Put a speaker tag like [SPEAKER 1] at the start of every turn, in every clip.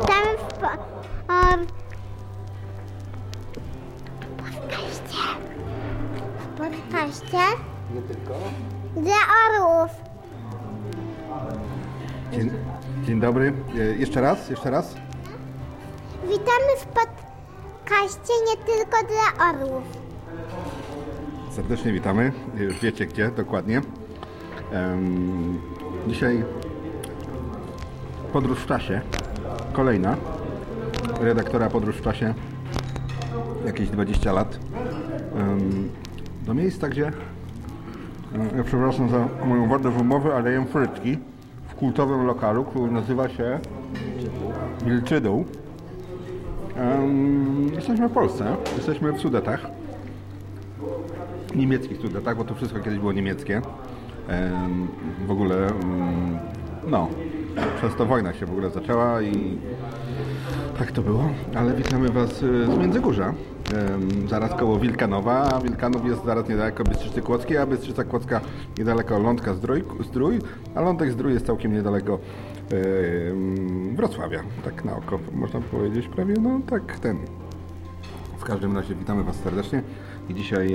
[SPEAKER 1] Witamy w o, podcaście. W podcaście
[SPEAKER 2] Nie tylko.
[SPEAKER 1] dla orłów.
[SPEAKER 2] Dzień, dzień dobry. E, Jeszcze raz, jeszcze raz.
[SPEAKER 1] Witamy w podcaście nie tylko dla orłów.
[SPEAKER 2] Serdecznie witamy. Już wiecie gdzie dokładnie. Em, dzisiaj podróż w czasie. Kolejna. Redaktora podróż w czasie. Jakieś 20 lat. Do miejsca, gdzie ja przepraszam za moją wodę wymowy, ale jem frytki w kultowym lokalu, który nazywa się Wilczydół. Jesteśmy w Polsce. Jesteśmy w Sudetach niemieckich studentach, bo to wszystko kiedyś było niemieckie. Em, W ogóle, no, przez to wojna się w ogóle zaczęła i tak to było. Ale witamy Was y, z Międzygórza, zaraz koło Wilkanowa, a Wilkanów jest zaraz niedaleko Bystrzycy Kłodzkiej, a Bystrzyca Kłodzka niedaleko Lądka Zdrój, Zdrój a Lądek Zdrój jest całkiem niedaleko Wrocławia, tak na oko można powiedzieć prawie, no tak ten, w każdym razie witamy Was serdecznie i dzisiaj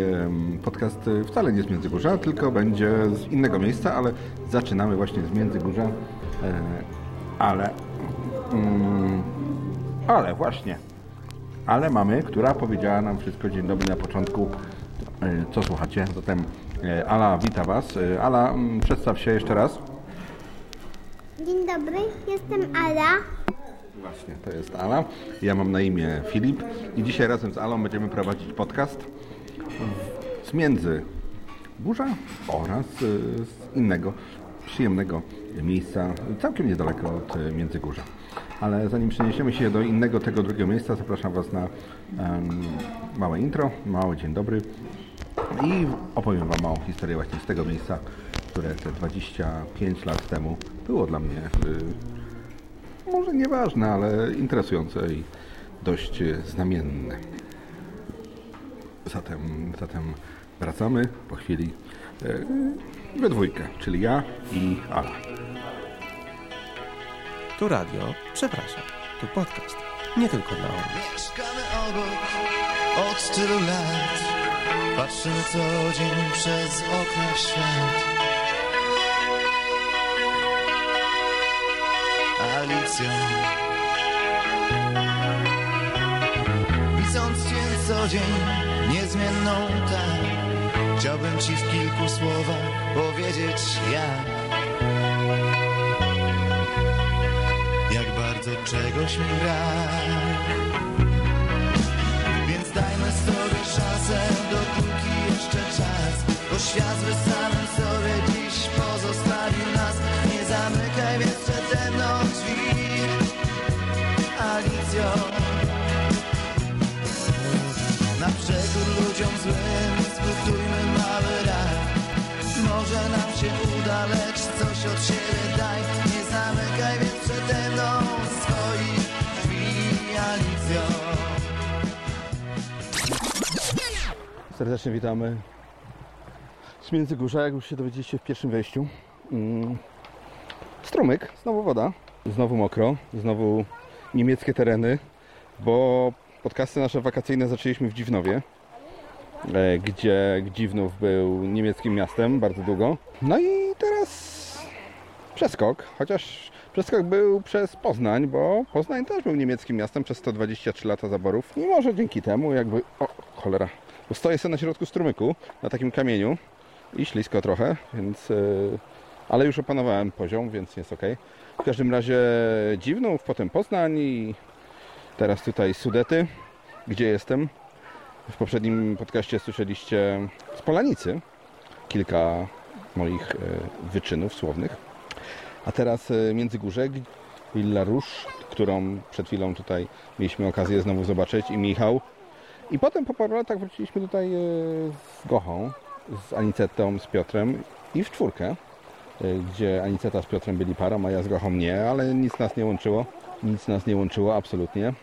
[SPEAKER 2] podcast e, wcale nie z Międzygórza, tylko będzie z innego miejsca, ale zaczynamy właśnie z Międzygórza. E, ale, mm, ale właśnie, ale mamy, która powiedziała nam wszystko dzień dobry na początku, e, co słuchacie. Zatem e, Ala wita Was. Ala, mm, przedstaw się jeszcze raz.
[SPEAKER 1] Dzień dobry, jestem Ala.
[SPEAKER 2] Właśnie, to jest Ala. Ja mam na imię Filip i dzisiaj razem z Alą będziemy prowadzić podcast z między Burza oraz z innego przyjemnego miejsca, całkiem niedaleko od y, Międzygórza. Ale zanim przeniesiemy się do innego tego drugiego miejsca, zapraszam Was na em, małe intro, mały dzień dobry i opowiem Wam małą historię właśnie z tego miejsca, które te 25 lat temu było dla mnie y, może nieważne, ale interesujące i dość e, znamienne. Zatem, zatem wracamy po chwili e, we dwójkę, czyli ja i Ala.
[SPEAKER 3] Tu radio, przepraszam, tu podcast. Nie tylko dla orłów.
[SPEAKER 4] Mieszkamy obok od tylu lat Patrzymy co dzień przez okna w świat Alicją Widząc Cię co dzień niezmienną tak Chciałbym Ci w kilku słowach powiedzieć jak. Jak bardzo czegoś mi brak. Więc dajmy sobie szansę, dopóki jeszcze czas. Bo świat samym sobie dziś pozostawił nas. Nie zamykaj więc przede mną drzwi. Alicjo Na przekór ludziom złym się uda, lecz coś od siebie daj Nie zamykaj więc przede mną swoich drzwi
[SPEAKER 2] Serdecznie witamy z Międzygórza, jak już się dowiedzieliście w pierwszym wejściu. Mm. Strumyk, znowu woda, znowu mokro, znowu niemieckie tereny, bo podcasty nasze wakacyjne zaczęliśmy w Dziwnowie, gdzie Dziwnów był niemieckim miastem bardzo długo. No i teraz przeskok, chociaż przeskok był przez Poznań, bo Poznań też był niemieckim miastem przez 123 lata zaborów. I może dzięki temu jakby... O, cholera. Bo stoję sobie na środku strumyku, na takim kamieniu i ślisko trochę, więc... Yy, ale już opanowałem poziom, więc jest ok. W każdym razie Dziwnów, potem Poznań i teraz tutaj Sudety, gdzie jestem. W poprzednim podcaście słyszeliście z Polanicy kilka moich e, wyczynów słownych. A teraz e, Międzygórze, Villa Róż, którą przed chwilą tutaj mieliśmy okazję znowu zobaczyć i Michał. I potem po paru latach wróciliśmy tutaj e, z Gochą, z Anicetą, z Piotrem i w czwórkę, gdzie Aniceta z Piotrem byli parą, a ja z Gochą nie, ale nic nas nie łączyło. Nic nas nie łączyło, absolutnie.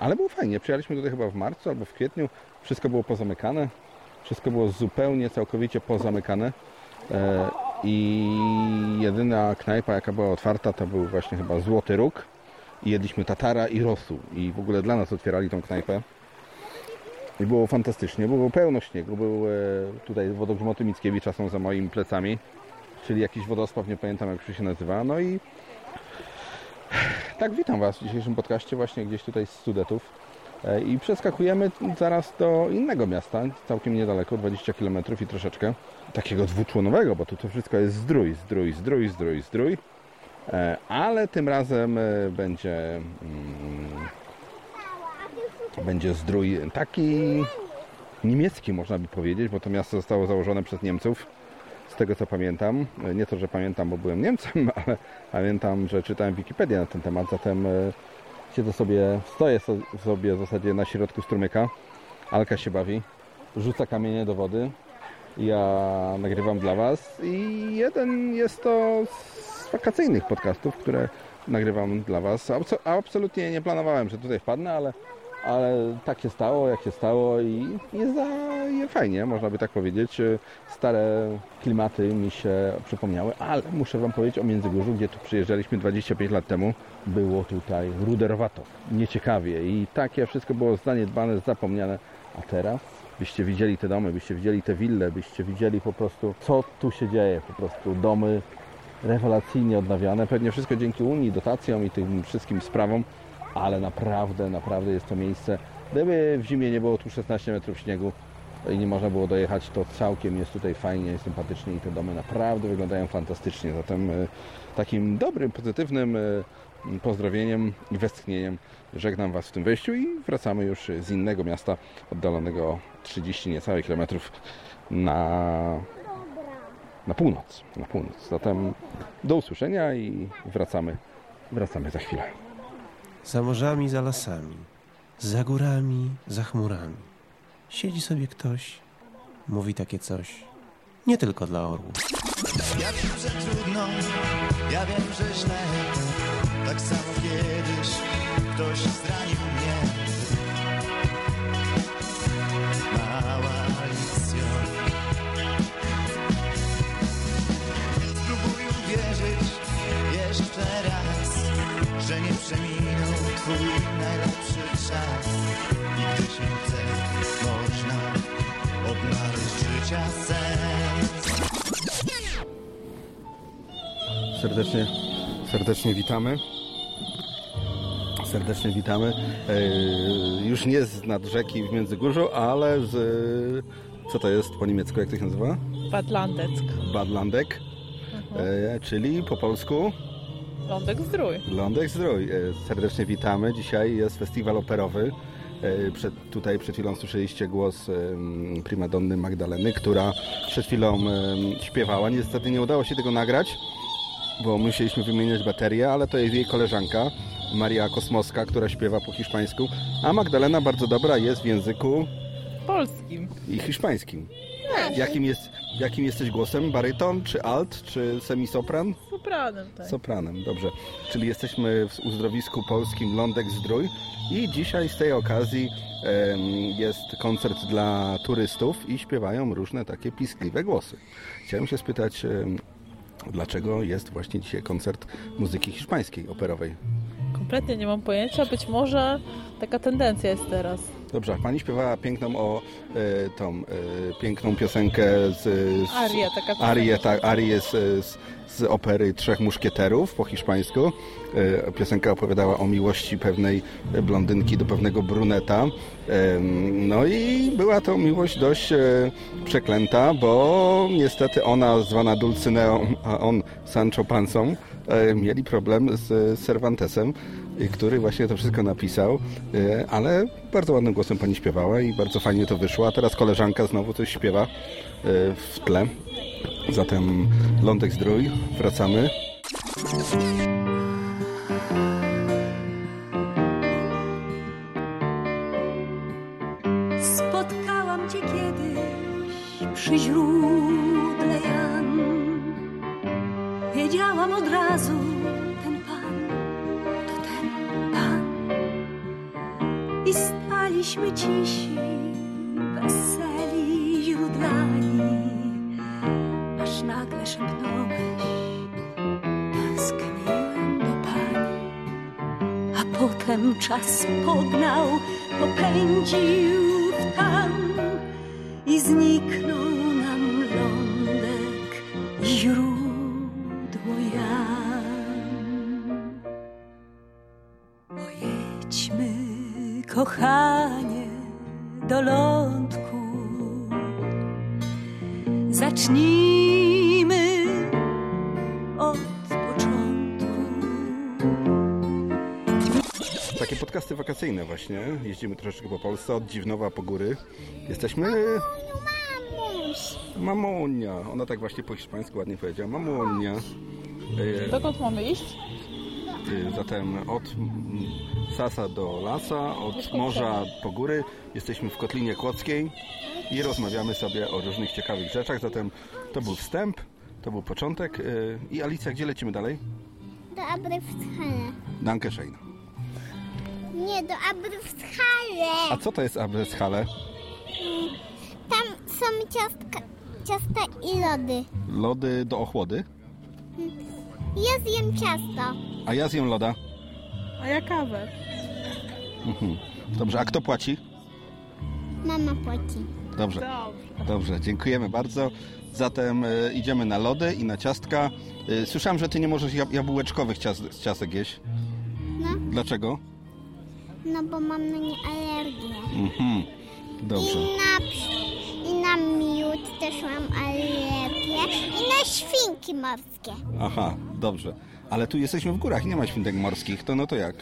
[SPEAKER 2] Ale było fajnie. Przyjechaliśmy tutaj chyba w marcu albo w kwietniu. Wszystko było pozamykane. Wszystko było zupełnie, całkowicie pozamykane. E, I jedyna knajpa, jaka była otwarta, to był właśnie chyba Złoty Róg. i jedliśmy tatara i rosół. I w ogóle dla nas otwierali tą knajpę. I było fantastycznie, było pełno śniegu, był e, tutaj wodogrzmoty Mickiewicza są za moimi plecami, czyli jakiś wodospad, nie pamiętam jak się nazywa. No i tak, witam Was w dzisiejszym podcaście właśnie gdzieś tutaj z Sudetów. E, I przeskakujemy zaraz do innego miasta, całkiem niedaleko, 20 km i troszeczkę. Takiego dwuczłonowego, bo tu to wszystko jest zdrój, zdrój, zdrój, zdrój, zdrój. E, Ale tym razem e, będzie, mm, będzie zdrój taki niemiecki, można by powiedzieć, bo to miasto zostało założone przez Niemców. Z tego co pamiętam, E, nie to, że pamiętam, bo byłem Niemcem, ale pamiętam, że czytałem Wikipedię na ten temat, zatem e, siedzę sobie, stoję so- sobie w zasadzie na środku strumyka. Alka się bawi, rzuca kamienie do wody. Ja nagrywam dla Was i jeden jest to z wakacyjnych podcastów, które nagrywam dla Was. Absolutnie nie planowałem, że tutaj wpadnę, ale, ale tak się stało, jak się stało i jest za, je fajnie, można by tak powiedzieć. Stare klimaty mi się przypomniały, ale muszę Wam powiedzieć o Międzygórzu, gdzie tu przyjeżdżaliśmy 25 lat temu. Było tutaj ruderowato, nieciekawie i takie wszystko było zaniedbane, zapomniane. A teraz byście widzieli te domy, byście widzieli te wille, byście widzieli po prostu, co tu się dzieje. Po prostu domy rewelacyjnie odnawiane. Pewnie wszystko dzięki Unii, dotacjom i tym wszystkim sprawom, ale naprawdę, naprawdę jest to miejsce. Gdyby w zimie nie było tu 16 metrów śniegu i nie można było dojechać, to całkiem jest tutaj fajnie, sympatycznie i te domy naprawdę wyglądają fantastycznie. Zatem e, takim dobrym, pozytywnym e, pozdrowieniem i westchnieniem żegnam Was w tym wejściu i wracamy już z innego miasta oddalonego o 30 niecałych kilometrów na na północ, na północ. Zatem do usłyszenia i wracamy, wracamy za chwilę.
[SPEAKER 3] Za morzami, za lasami, za górami, za chmurami. Siedzi sobie ktoś, mówi takie coś. Nie tylko dla orłów.
[SPEAKER 4] Ja wiem, że trudno, ja wiem, że źle Tak samo kiedyś ktoś zranił mnie Mała Alicjo Spróbuj uwierzyć jeszcze raz Że nie przeminął twój najlepszy czas I gdy się chce, można odnaleźć życia sens
[SPEAKER 2] Serdecznie, serdecznie witamy. Serdecznie witamy. E, już nie z nad rzeki w Międzygórzu, ale z... Co to jest po niemiecku, jak to się nazywa?
[SPEAKER 5] Badlandeck.
[SPEAKER 2] Badlandek, e, czyli po polsku
[SPEAKER 5] Lądek Zdrój.
[SPEAKER 2] Lądek Zdrój. E, Serdecznie witamy. Dzisiaj jest festiwal operowy. E, Przed, tutaj przed chwilą słyszeliście głos primadonny Magdaleny, która przed chwilą śpiewała. Niestety nie udało się tego nagrać, bo musieliśmy wymieniać baterię, ale to jest jej koleżanka Maria Kosmowska, która śpiewa po hiszpańsku, a Magdalena bardzo dobra jest w języku
[SPEAKER 5] Polskim.
[SPEAKER 2] i hiszpańskim. Jakim, jest, jakim jesteś głosem? Baryton, czy alt, czy semisopran?
[SPEAKER 5] Sopranem, tak.
[SPEAKER 2] Sopranem, dobrze. Czyli jesteśmy w uzdrowisku polskim Lądek Zdrój i dzisiaj z tej okazji em, jest koncert dla turystów i śpiewają różne takie piskliwe głosy. Chciałem się spytać, em, dlaczego jest właśnie dzisiaj koncert muzyki hiszpańskiej, operowej.
[SPEAKER 5] Kompletnie nie mam pojęcia. Być może taka tendencja jest teraz.
[SPEAKER 2] Dobrze, pani śpiewała piękną o e, tą e, piękną piosenkę z, z
[SPEAKER 5] Aria, taka piosenka.
[SPEAKER 2] Arię, tak, Arię z, z, z opery Trzech Muszkieterów po hiszpańsku. E, Piosenka opowiadała o miłości pewnej blondynki do pewnego bruneta. No i była to miłość dość przeklęta, bo niestety ona zwana Dulcyneą, a on Sancho Pansą mieli problem z Cervantesem, e, który właśnie to wszystko napisał, e, ale bardzo ładnym głosem pani śpiewała i bardzo fajnie to wyszło, a teraz koleżanka znowu coś śpiewa e, w tle. Zatem Lądek Zdrój, wracamy.
[SPEAKER 6] Potem czas
[SPEAKER 2] wakacyjne właśnie. Jeździmy troszeczkę po Polsce, od Dziwnowa po góry. Jesteśmy... Mamonia. Ona tak właśnie po hiszpańsku ładnie powiedziała. Mamonia. E,
[SPEAKER 5] Dokąd mamy iść?
[SPEAKER 2] e, Zatem od Sasa do Lasa, od morza po góry. Jesteśmy w Kotlinie Kłodzkiej i rozmawiamy sobie o różnych ciekawych rzeczach. Zatem to był wstęp, to był początek. E, I Alicja, gdzie lecimy dalej?
[SPEAKER 1] Do Abrewskale.
[SPEAKER 2] Danke schön.
[SPEAKER 1] Nie, do Abrewskale.
[SPEAKER 2] A co to jest Abreshale?
[SPEAKER 1] Tam są ciastka, ciasta i lody.
[SPEAKER 2] Lody do ochłody.
[SPEAKER 1] Ja zjem ciasto.
[SPEAKER 2] A ja zjem loda.
[SPEAKER 5] A ja kawę.
[SPEAKER 2] Mhm. Dobrze, a kto płaci?
[SPEAKER 1] Mama płaci.
[SPEAKER 2] Dobrze.
[SPEAKER 5] Dobrze.
[SPEAKER 2] Dobrze, dziękujemy bardzo. Zatem e, idziemy na lody i na ciastka. E, słyszałem, że ty nie możesz jab- jabłeczkowych cias- ciastek jeść.
[SPEAKER 1] No,
[SPEAKER 2] Dlaczego?
[SPEAKER 1] No bo mam na nie alergię.
[SPEAKER 2] Mhm. Dobrze.
[SPEAKER 1] I na, I na miód też mam alergię. I na świnki morskie.
[SPEAKER 2] Aha, dobrze. Ale tu jesteśmy w górach i nie ma świntek morskich, to no to jak?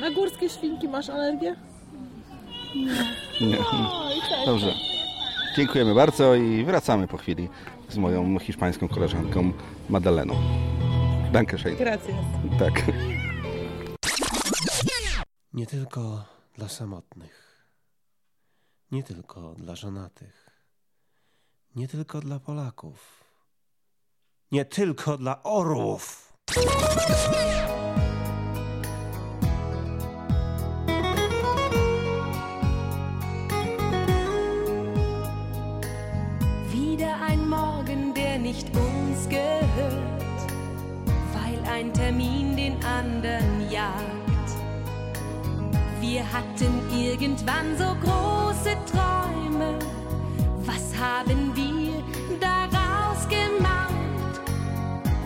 [SPEAKER 5] Na górskie świnki masz alergię?
[SPEAKER 2] Nie.
[SPEAKER 5] Oj, cześć.
[SPEAKER 2] Dobrze. Dziękujemy bardzo i wracamy po chwili z moją hiszpańską koleżanką Madaleną. Danke schön.
[SPEAKER 5] Gracias.
[SPEAKER 2] Tak.
[SPEAKER 3] Nie tylko dla samotnych, nie tylko dla żonatych, nie tylko dla Polaków, nie tylko dla orłów.
[SPEAKER 7] Wir hatten irgendwann so große Träume, was haben wir daraus gemacht?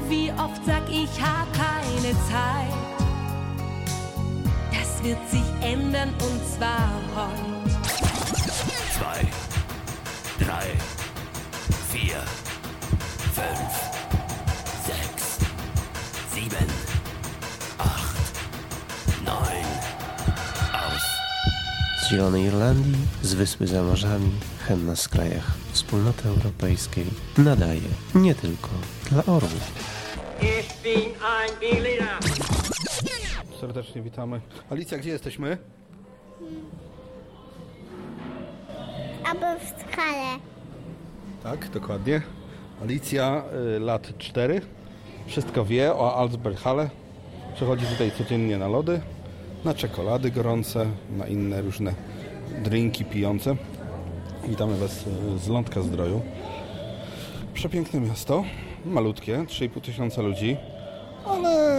[SPEAKER 7] Wie oft sag ich, hab keine Zeit. Das wird sich ändern und zwar heute.
[SPEAKER 8] zwei, drei, vier, fünf,
[SPEAKER 3] Z Zielonej Irlandii, z Wyspy za morzami, hen na skrajach Wspólnoty Europejskiej nadaje nie tylko dla orłów.
[SPEAKER 2] Serdecznie witamy. Alicja, gdzie jesteśmy?
[SPEAKER 1] Abrewskale.
[SPEAKER 2] Tak, dokładnie. Alicja, y, lat 4. Wszystko wie o Alsberghalle. Przychodzi tutaj codziennie na lody, na czekolady gorące, na inne różne drinki pijące. Witamy Was z Lądka Zdroju. Przepiękne miasto, malutkie, 3,5 tysiąca ludzi, ale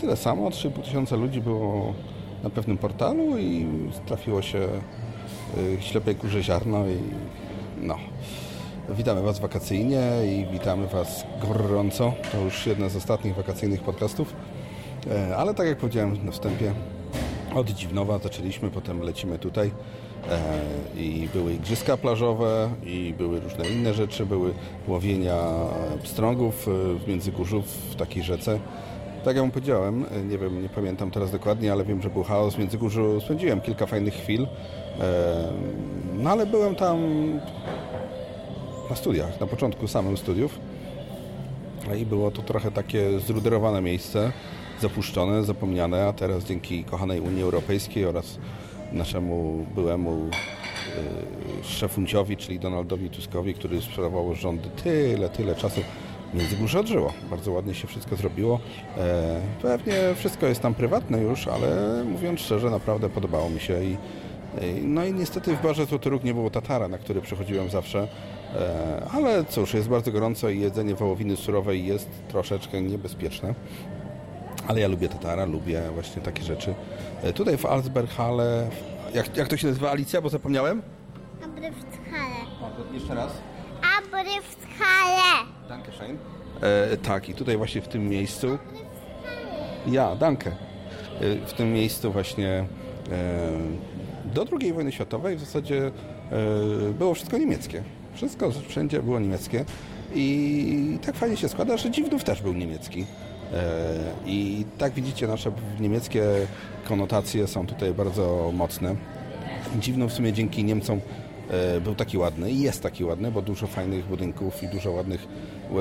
[SPEAKER 2] tyle samo, 3,5 tysiąca ludzi było na pewnym portalu i trafiło się y, ślepej kurze ziarno i no. Witamy Was wakacyjnie i witamy Was gorąco. To już jedna z ostatnich wakacyjnych podcastów. E, Ale tak jak powiedziałem na wstępie, od Dziwnowa zaczęliśmy, potem lecimy tutaj e, i były igrzyska plażowe i były różne inne rzeczy, były łowienia pstrągów e, w Międzygórzu w takiej rzece. Tak jak wam powiedziałem, nie wiem, nie pamiętam teraz dokładnie, ale wiem, że był chaos w Międzygórzu. Spędziłem kilka fajnych chwil, no ale byłem tam na studiach, na początku samym studiów. I było to trochę takie zruderowane miejsce, zapuszczone, zapomniane, a teraz dzięki kochanej Unii Europejskiej oraz naszemu byłemu yy, szefunciowi, czyli Donaldowi Tuskowi, który sprawował rządy tyle, tyle czasu, Międzygórze odżyło. Bardzo ładnie się wszystko zrobiło. E, pewnie wszystko jest tam prywatne już, ale mówiąc szczerze, naprawdę podobało mi się i no i niestety w barze Złoty Róg nie było tatara, na który przychodziłem zawsze. E, Ale cóż, jest bardzo gorąco i jedzenie wołowiny surowej jest troszeczkę niebezpieczne. Ale ja lubię Tatara, lubię właśnie takie rzeczy. E, Tutaj w Alsberghalle, jak, jak to się nazywa Alicja, bo zapomniałem?
[SPEAKER 1] Abrywskale.
[SPEAKER 2] Jeszcze raz.
[SPEAKER 1] Abrywskale.
[SPEAKER 2] Dankeschön. E, tak, i tutaj właśnie w tym miejscu. Ja, danke. E, w tym miejscu właśnie e, do II wojny światowej w zasadzie e, było wszystko niemieckie. Wszystko wszędzie było niemieckie. I tak fajnie się składa, że Dziwnów też był niemiecki. E, I tak widzicie, nasze niemieckie konotacje są tutaj bardzo mocne. Dziwnów w sumie dzięki Niemcom e, był taki ładny i jest taki ładny, bo dużo fajnych budynków i dużo ładnych e,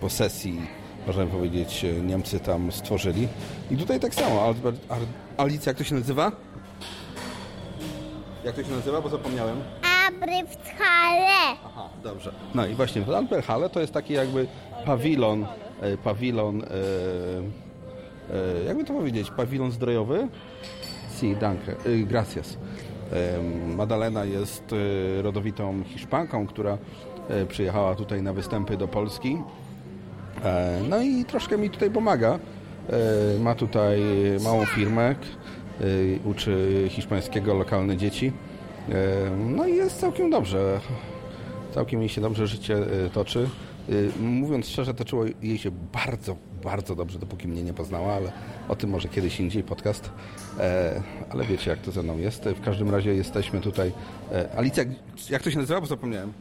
[SPEAKER 2] posesji, można powiedzieć, Niemcy tam stworzyli. I tutaj tak samo. Albert, Ar, Alicja, jak to się nazywa? Jak to się nazywa, bo zapomniałem.
[SPEAKER 1] Abrywskale.
[SPEAKER 2] Aha, dobrze. No i właśnie w Alberhalle to jest taki jakby pawilon, pawilon, e, e, jakby to powiedzieć, pawilon zdrojowy? Si, danke, e, gracias. E, Madalena jest e, rodowitą Hiszpanką, która e, przyjechała tutaj na występy do Polski. E, No i troszkę mi tutaj pomaga. E, Ma tutaj małą firmę, e, uczy hiszpańskiego lokalne dzieci. E, No i jest całkiem dobrze. Całkiem jej się dobrze życie e, toczy. E, Mówiąc szczerze, toczyło jej się bardzo, bardzo dobrze, dopóki mnie nie poznała, ale o tym może kiedyś indziej podcast. E, Ale wiecie, jak to ze mną jest. W każdym razie jesteśmy tutaj. E, Alicja, jak to się nazywa? Bo zapomniałem.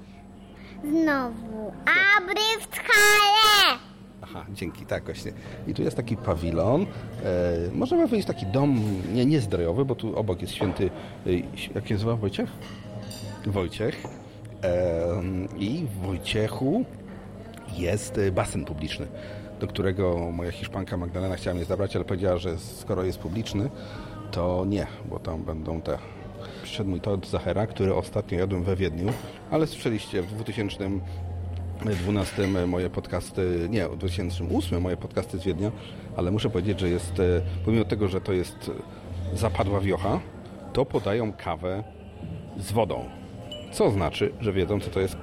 [SPEAKER 1] Znowu. Abrywskale.
[SPEAKER 2] Aha, dzięki, tak właśnie. I tu jest taki pawilon. E, możemy powiedzieć taki dom, nie, niezdrojowy, bo tu obok jest święty, e, jak się nazywa Wojciech? Wojciech. E, I w Wojciechu jest e, basen publiczny, do którego moja Hiszpanka Magdalena chciała mnie zabrać, ale powiedziała, że skoro jest publiczny, to nie, bo tam będą te... Przyszedł mój tort Zachera, który ostatnio jadłem we Wiedniu, ale słyszeliście w 2000 12 moje podcasty, nie, w 2008 moje podcasty z Wiednia, ale muszę powiedzieć, że jest, e, pomimo tego, że to jest e, zapadła wiocha, to podają kawę z wodą. Co znaczy, że wiedzą, co to jest,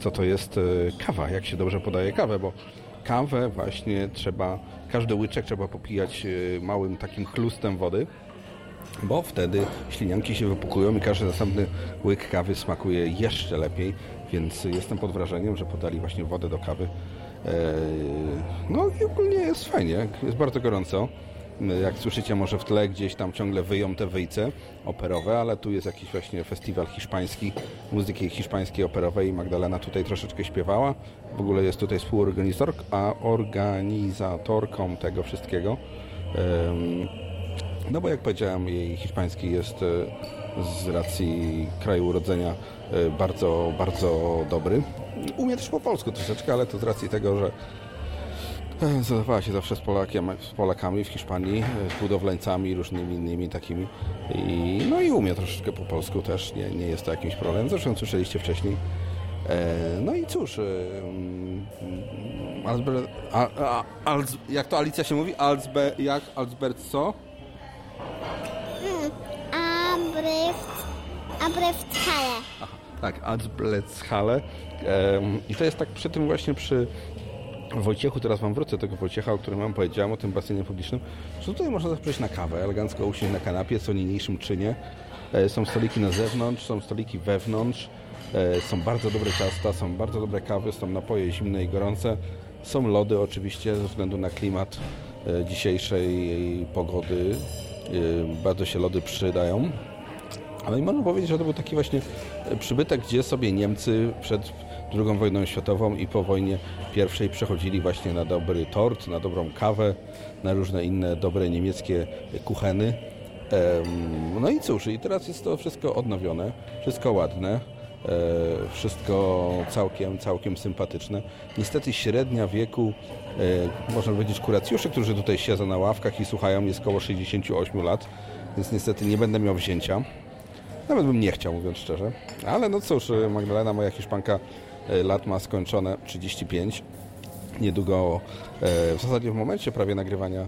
[SPEAKER 2] co to jest e, kawa, jak się dobrze podaje kawę, bo kawę właśnie trzeba, każdy łyczek trzeba popijać e, małym takim chlustem wody, bo wtedy ślinianki się wypukują i każdy następny łyk kawy smakuje jeszcze lepiej, więc jestem pod wrażeniem, że podali właśnie wodę do kawy. Eee, No i ogólnie jest fajnie, jest bardzo gorąco. Jak słyszycie, może w tle gdzieś tam ciągle wyją te wyjce operowe, ale tu jest jakiś właśnie festiwal hiszpański, muzyki hiszpańskiej operowej i Magdalena tutaj troszeczkę śpiewała. W ogóle jest tutaj współorganizatorką, a organizatorką tego wszystkiego. No bo jak powiedziałem, jej hiszpański jest e, z racji kraju urodzenia e, bardzo, bardzo dobry. Umie też po polsku troszeczkę, ale to z racji tego, że zadawała się zawsze z, Polakiem, z Polakami w Hiszpanii, e, z budowlańcami, różnymi innymi takimi. I, no i umie troszeczkę po polsku też, nie, nie jest to jakimś problemem. Zresztą słyszeliście wcześniej. E, No i cóż, e, mm, Alsber, a, a, Alz, jak to Alicja się mówi? Alsbe, jak? Alsbert co?
[SPEAKER 1] Abryw... Abrywskale.
[SPEAKER 2] Tak, Alsbleckhale. Em, I to jest tak przy tym właśnie przy Wojciechu, teraz wam wrócę do tego Wojciecha, o którym wam powiedziałem, o tym basenie publicznym, że tutaj można przyjść na kawę, elegancko usiąść na kanapie, co niniejszym czynie. E, Są stoliki na zewnątrz, są stoliki wewnątrz, e, są bardzo dobre ciasta, są bardzo dobre kawy, są napoje zimne i gorące, są lody oczywiście ze względu na klimat e, dzisiejszej pogody. Bardzo się lody przydają. Ale i można powiedzieć, że to był taki właśnie przybytek, gdzie sobie Niemcy przed II wojną światową i po wojnie pierwszej przechodzili właśnie na dobry tort, na dobrą kawę, na różne inne dobre niemieckie kucheny. No i cóż, i teraz jest to wszystko odnowione, wszystko ładne, e, wszystko całkiem, całkiem sympatyczne. Niestety średnia wieku, e, można powiedzieć, kuracjuszy, którzy tutaj siedzą na ławkach i słuchają, jest około 68 lat, więc niestety nie będę miał wzięcia. Nawet bym nie chciał, mówiąc szczerze. Ale no cóż, Magdalena, moja Hiszpanka, e, lat ma skończone 35. Niedługo, e, w zasadzie w momencie prawie nagrywania, e,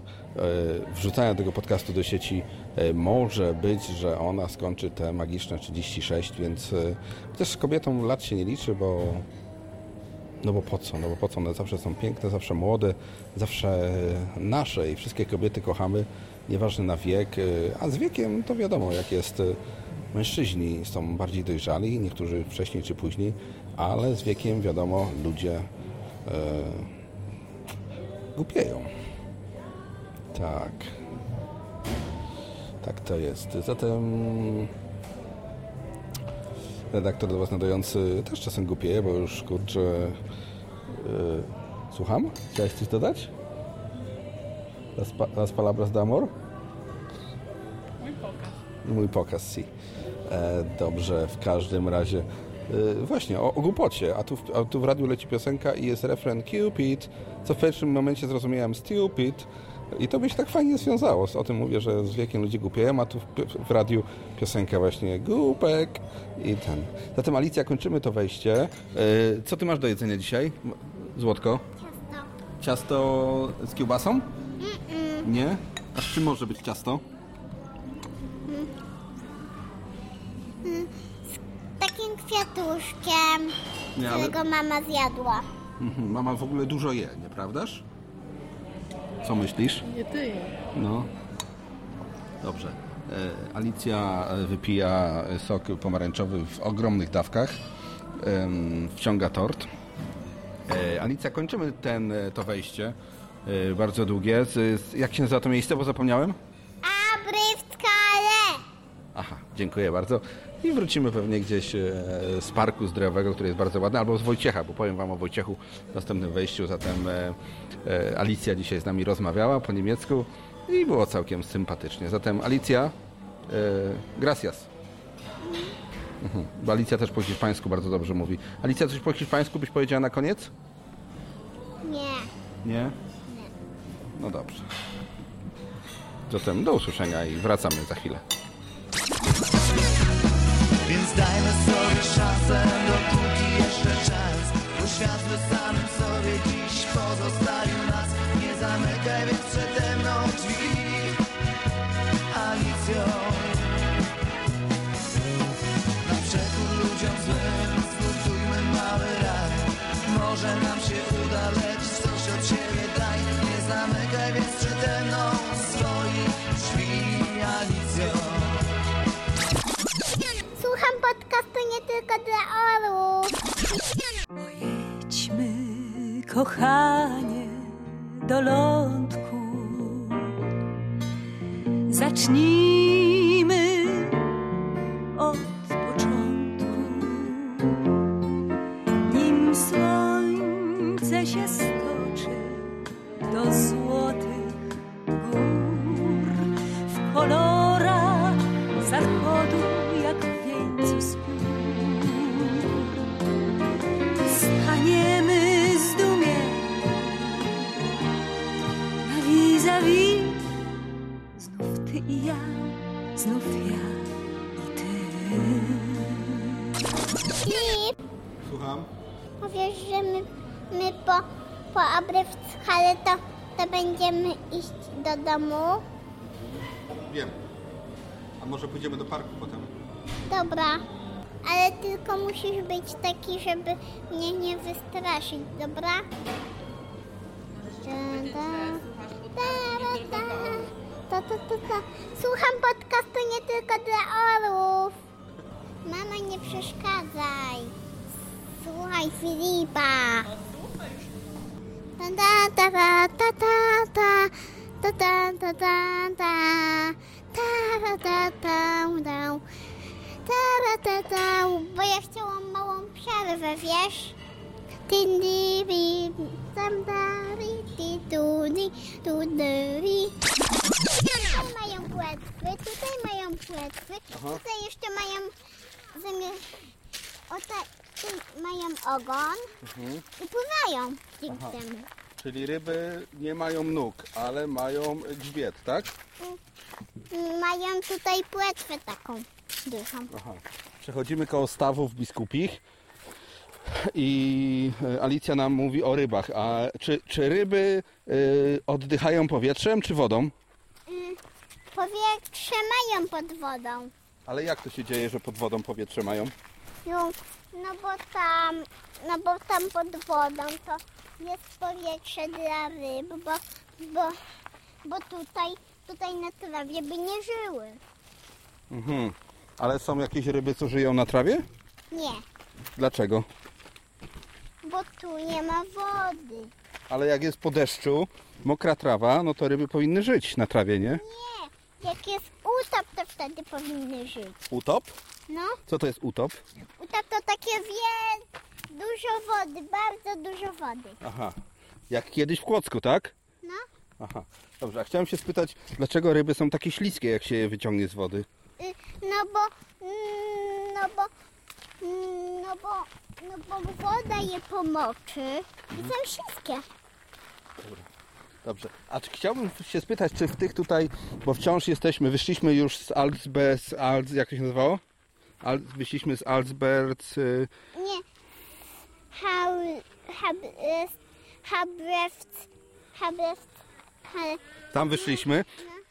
[SPEAKER 2] wrzucania tego podcastu do sieci, e, może być, że ona skończy te magiczne 36, więc e, też kobietom lat się nie liczy, bo No bo po co? No bo po co? One zawsze są piękne, zawsze młode, zawsze nasze i wszystkie kobiety kochamy, nieważne na wiek, a z wiekiem to wiadomo jak jest. Mężczyźni są bardziej dojrzali, niektórzy wcześniej czy później, ale z wiekiem wiadomo ludzie e, głupieją. Tak. Tak to jest. Zatem redaktor do Was nadający też czasem głupieje, bo już kurczę... Yy, słucham? Chciałeś coś dodać? Las, pa, las palabras de amor?
[SPEAKER 5] Mój pokaz.
[SPEAKER 2] Mój pokaz, si. E, dobrze, w każdym razie. E, właśnie, o, o głupocie. A tu, w- a tu w radiu leci piosenka i jest refren Cupid, co w pierwszym momencie zrozumiałem stupid. I to by się tak fajnie związało. O tym mówię, że z wiekiem ludzie głupieją, a tu w, w radiu piosenka właśnie głupek i ten. Zatem Alicja, kończymy to wejście. E, co ty masz do jedzenia dzisiaj, Złotko?
[SPEAKER 1] Ciasto.
[SPEAKER 2] Ciasto z kiełbasą? Nie? A z czym może być ciasto?
[SPEAKER 1] Kwiatuszkiem,
[SPEAKER 2] Nie, ale-
[SPEAKER 1] którego mama zjadła.
[SPEAKER 2] Mhm, Mama w ogóle dużo je, nieprawdaż? Co myślisz?
[SPEAKER 5] Nie ty.
[SPEAKER 2] No. Dobrze. E, Alicja e, wypija sok pomarańczowy w ogromnych dawkach. Em, Wciąga tort. E, Alicja, kończymy ten, e, to wejście. E, Bardzo długie. Z, z, jak się nazywa to miejsce, bo zapomniałem?
[SPEAKER 1] Abrywskale!
[SPEAKER 2] Aha, dziękuję bardzo. I wrócimy pewnie gdzieś e, z parku zdrowego, który jest bardzo ładny, albo z Wojciecha, bo powiem Wam o Wojciechu w następnym wejściu. Zatem e, e, Alicja dzisiaj z nami rozmawiała po niemiecku i było całkiem sympatycznie. Zatem Alicja, gracias. Mhm, Alicja też po hiszpańsku bardzo dobrze mówi. Alicja, coś po hiszpańsku byś powiedziała na koniec?
[SPEAKER 1] Nie.
[SPEAKER 2] Nie? No dobrze. Zatem do usłyszenia i wracamy za chwilę.
[SPEAKER 4] Dajmy sobie szansę, dopóki jeszcze czas. Bo świat samym sobie dziś pozostawił nas. Nie zamykaj więc przede mną drzwi. Alicjo Na przekór ludziom złym zbudujmy mały raj. Może nam się uda, lecz coś od siebie daj. Nie zamykaj
[SPEAKER 1] tylko dla orłów.
[SPEAKER 6] Pojedźmy, kochanie, do lądku. Zacznijmy od znów ja i ty.
[SPEAKER 1] Filip,
[SPEAKER 2] Słucham?
[SPEAKER 1] powiesz, że my, my po, po Abrywskale to, to będziemy iść do domu?
[SPEAKER 2] Wiem. A może pójdziemy do parku potem?
[SPEAKER 1] Dobra. Ale tylko musisz być taki, żeby mnie nie wystraszyć, dobra? Da, da, da, da, da, Słucham podcastu nie tylko dla orłów. Mama, nie przeszkadzaj. Słuchaj Filipa. Da, da, da, da, da, da, da, da, da, da, da, da, da, da, da. Ta, ta, ta, bo ja chciałam małą przerwę, wiesz? Tindiri, sambari, titudi, tuduri. Tutaj mają płetwy, tutaj mają płetwy, tutaj jeszcze mają zamiast... O ta, tu mają ogon i pływają dzięki.
[SPEAKER 2] Czyli ryby nie mają nóg, ale mają grzbiet, tak?
[SPEAKER 1] Mają tutaj płetwę taką dużą.
[SPEAKER 2] Aha. Przechodzimy koło stawów biskupich i e, Alicja nam mówi o rybach. A czy, czy ryby y, oddychają powietrzem czy wodą?
[SPEAKER 1] Powietrze mają pod wodą.
[SPEAKER 2] Ale jak to się dzieje, że pod wodą powietrze mają?
[SPEAKER 1] No, no bo tam no bo tam pod wodą to jest powietrze dla ryb, bo, bo, bo tutaj, tutaj na trawie by nie żyły.
[SPEAKER 2] Mhm. Ale są jakieś ryby, co żyją na trawie?
[SPEAKER 1] Nie,
[SPEAKER 2] Dlaczego?
[SPEAKER 1] bo tu nie ma wody.
[SPEAKER 2] Ale jak jest po deszczu, mokra trawa, no to ryby powinny żyć na trawie, nie?
[SPEAKER 1] Nie, jak jest utop, to wtedy powinny żyć.
[SPEAKER 2] Utop?
[SPEAKER 1] No,
[SPEAKER 2] Co to jest utop?
[SPEAKER 1] utop to takie wie, dużo wody, bardzo dużo wody.
[SPEAKER 2] Aha. Jak kiedyś w Kłodzku, tak?
[SPEAKER 1] No,
[SPEAKER 2] Aha. Dobrze, a chciałem się spytać, dlaczego ryby są takie śliskie, jak się je wyciągnie z wody?
[SPEAKER 1] y, no bo, mm, no bo, mm, no bo, no bo woda je pomoczy i są śliskie.
[SPEAKER 2] Dobrze. A czy chciałbym się spytać, czy w tych tutaj, bo wciąż jesteśmy, wyszliśmy już z Alsbe, z Alz, jak to się nazywało? Al, wyszliśmy z Alsberg, y,
[SPEAKER 1] Nie, hab, hab, habreft, habreft, ha-
[SPEAKER 2] tam wyszliśmy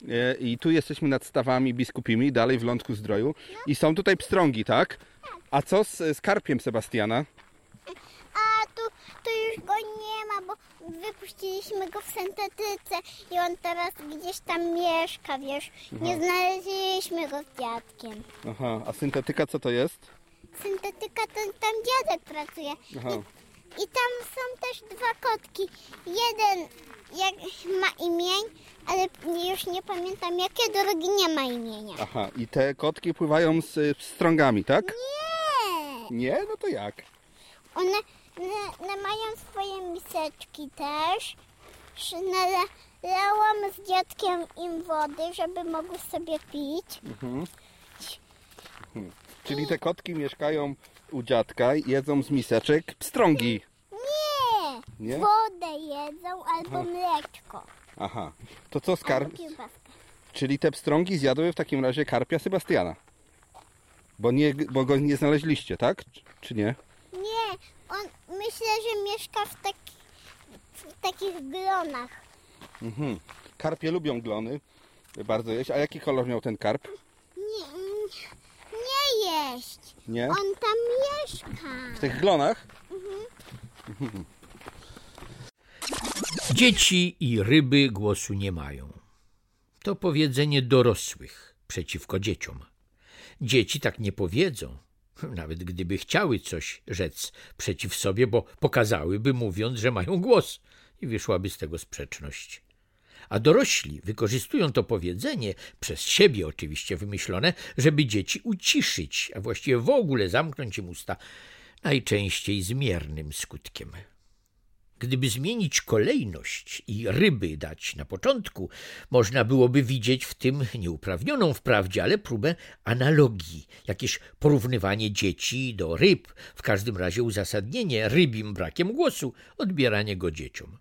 [SPEAKER 2] e, i tu jesteśmy nad stawami biskupimi, dalej w Lądku Zdroju i są tutaj pstrągi, tak? A co z, z karpiem Sebastiana?
[SPEAKER 1] A tu, tu już go wypuściliśmy go w syntetyce i on teraz gdzieś tam mieszka, wiesz. Nie znaleźliśmy go z dziadkiem.
[SPEAKER 2] Aha, a syntetyka co to jest?
[SPEAKER 1] Syntetyka to tam dziadek pracuje.
[SPEAKER 2] Aha.
[SPEAKER 1] I, I tam są też dwa kotki. Jeden jak ma imień, ale już nie pamiętam jakie, drugi nie ma imienia.
[SPEAKER 2] Aha, i te kotki pływają z y, pstrągami, tak?
[SPEAKER 1] Nie!
[SPEAKER 2] Nie? No to jak?
[SPEAKER 1] One, one, mają swoje miseczki też. Nalałam z dziadkiem im wody, żeby mogły sobie pić.
[SPEAKER 2] Czyli te kotki mieszkają u dziadka i jedzą z miseczek pstrągi.
[SPEAKER 1] Nie!
[SPEAKER 2] Nie?
[SPEAKER 1] Wodę jedzą albo mleczko.
[SPEAKER 2] Aha. To co z kar... Czyli te pstrągi zjadły w takim razie karpia Sebastiana. Bo, nie, bo go nie znaleźliście, tak? Czy- nie?
[SPEAKER 1] Nie, myślę, że mieszka w, tak, w takich glonach.
[SPEAKER 2] Mhm. Karpie lubią glony. Bardzo jeść. A jaki kolor miał ten karp?
[SPEAKER 1] Nie, nie jeść.
[SPEAKER 2] Nie?
[SPEAKER 1] On tam mieszka.
[SPEAKER 2] W tych glonach?
[SPEAKER 9] Dzieci i ryby głosu nie mają. To powiedzenie dorosłych przeciwko dzieciom. Dzieci tak nie powiedzą, nawet gdyby chciały coś rzec przeciw sobie, bo pokazałyby, mówiąc, że mają głos, i wyszłaby z tego sprzeczność. A dorośli wykorzystują to powiedzenie, przez siebie oczywiście wymyślone, żeby dzieci uciszyć, a właściwie w ogóle zamknąć im usta, najczęściej z miernym skutkiem. Gdyby zmienić kolejność i ryby dać na początku, można byłoby widzieć w tym nieuprawnioną wprawdzie, ale próbę analogii, jakieś porównywanie dzieci do ryb, w każdym razie uzasadnienie rybim brakiem głosu, odbieranie go dzieciom.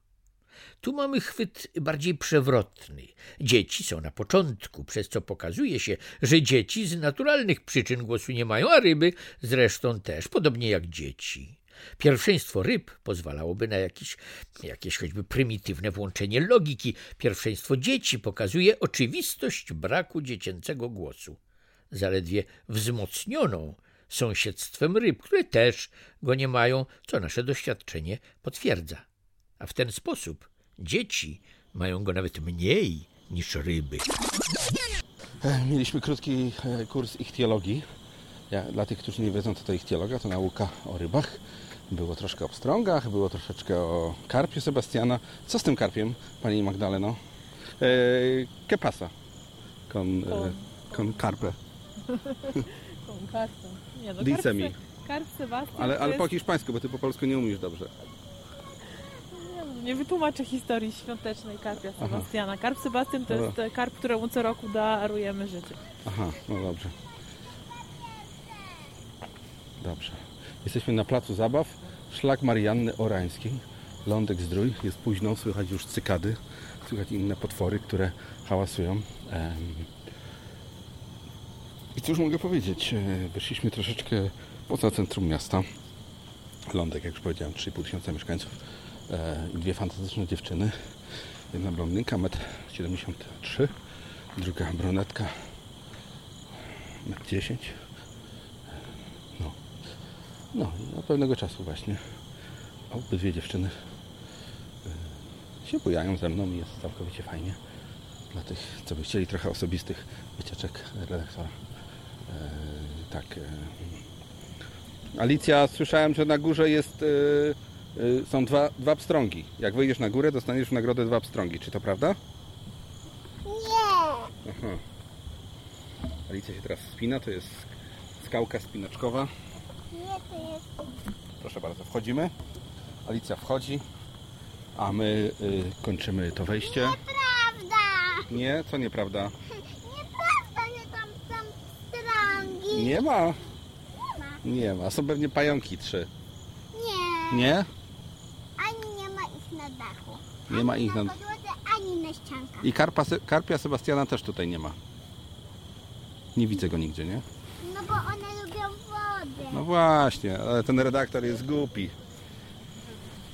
[SPEAKER 9] Tu mamy chwyt bardziej przewrotny. Dzieci są na początku, przez co pokazuje się, że dzieci z naturalnych przyczyn głosu nie mają, a ryby zresztą też, podobnie jak dzieci. Pierwszeństwo ryb pozwalałoby na jakieś, jakieś choćby prymitywne włączenie logiki. Pierwszeństwo dzieci pokazuje oczywistość braku dziecięcego głosu. Zaledwie wzmocnioną sąsiedztwem ryb, które też go nie mają, co nasze doświadczenie potwierdza. A w ten sposób dzieci mają go nawet mniej niż ryby.
[SPEAKER 2] E, Mieliśmy krótki e, kurs ichtiologii. Ja, dla tych, którzy nie wiedzą, co to ichtiologia, to nauka o rybach. Było troszkę o pstrągach, było troszeczkę o karpiu Sebastiana. Co z tym karpiem, Pani Magdaleno? E, que pasa con, e, carpe?
[SPEAKER 5] Tą kartą. Nie, no,
[SPEAKER 2] Dice
[SPEAKER 5] karp, Sebastian
[SPEAKER 2] Ale, ale po hiszpańsku, bo Ty po polsku nie umiesz dobrze.
[SPEAKER 5] Nie, no, nie wytłumaczę historii świątecznej karpia Sebastiana. Karp Sebastian to
[SPEAKER 2] Dobra.
[SPEAKER 5] jest karp, któremu co roku darujemy życie.
[SPEAKER 2] Aha, no dobrze. Dobrze. Jesteśmy na placu zabaw. Szlak Marianny Orańskiej. Lądek Zdrój. Jest późno, słychać już cykady. Słychać inne potwory, które hałasują. I cóż mogę powiedzieć? E, Wyszliśmy troszeczkę poza centrum miasta. Lądek, jak już powiedziałem, 3,5 tysiąca mieszkańców. E, i Dwie fantastyczne dziewczyny. Jedna blondynka, 1,73 m. Druga brunetka, metr 10. No. No, i od pewnego czasu właśnie obydwie dziewczyny y, się bujają ze mną i jest całkowicie fajnie. Dla tych, co by chcieli trochę osobistych wycieczek redaktora. E, tak. e. Alicja, słyszałem, że na górze jest, e, e, są dwa, dwa pstrągi. Jak wyjdziesz na górę, dostaniesz w nagrodę dwa pstrągi. Czy to prawda?
[SPEAKER 1] Nie.
[SPEAKER 2] Aha. Alicja się teraz spina, to jest skałka spinaczkowa.
[SPEAKER 1] Nie.
[SPEAKER 2] Proszę bardzo, wchodzimy. Alicja wchodzi, a my y, kończymy to wejście.
[SPEAKER 1] Prawda.
[SPEAKER 2] Nie, co nieprawda?
[SPEAKER 1] Nieprawda, że tam są strągi.
[SPEAKER 2] Nie ma. Nie ma. Są pewnie pająki trzy.
[SPEAKER 1] Nie.
[SPEAKER 2] Nie?
[SPEAKER 1] Ani nie ma ich na dachu.
[SPEAKER 2] Nie ma ich
[SPEAKER 1] Na
[SPEAKER 2] na...
[SPEAKER 1] podłodze, ani na ściankach.
[SPEAKER 2] I karpa, karpia Sebastiana też tutaj nie ma. Nie widzę go nigdzie, nie?
[SPEAKER 1] No bo one lubią wodę.
[SPEAKER 2] No właśnie, ale ten redaktor jest głupi.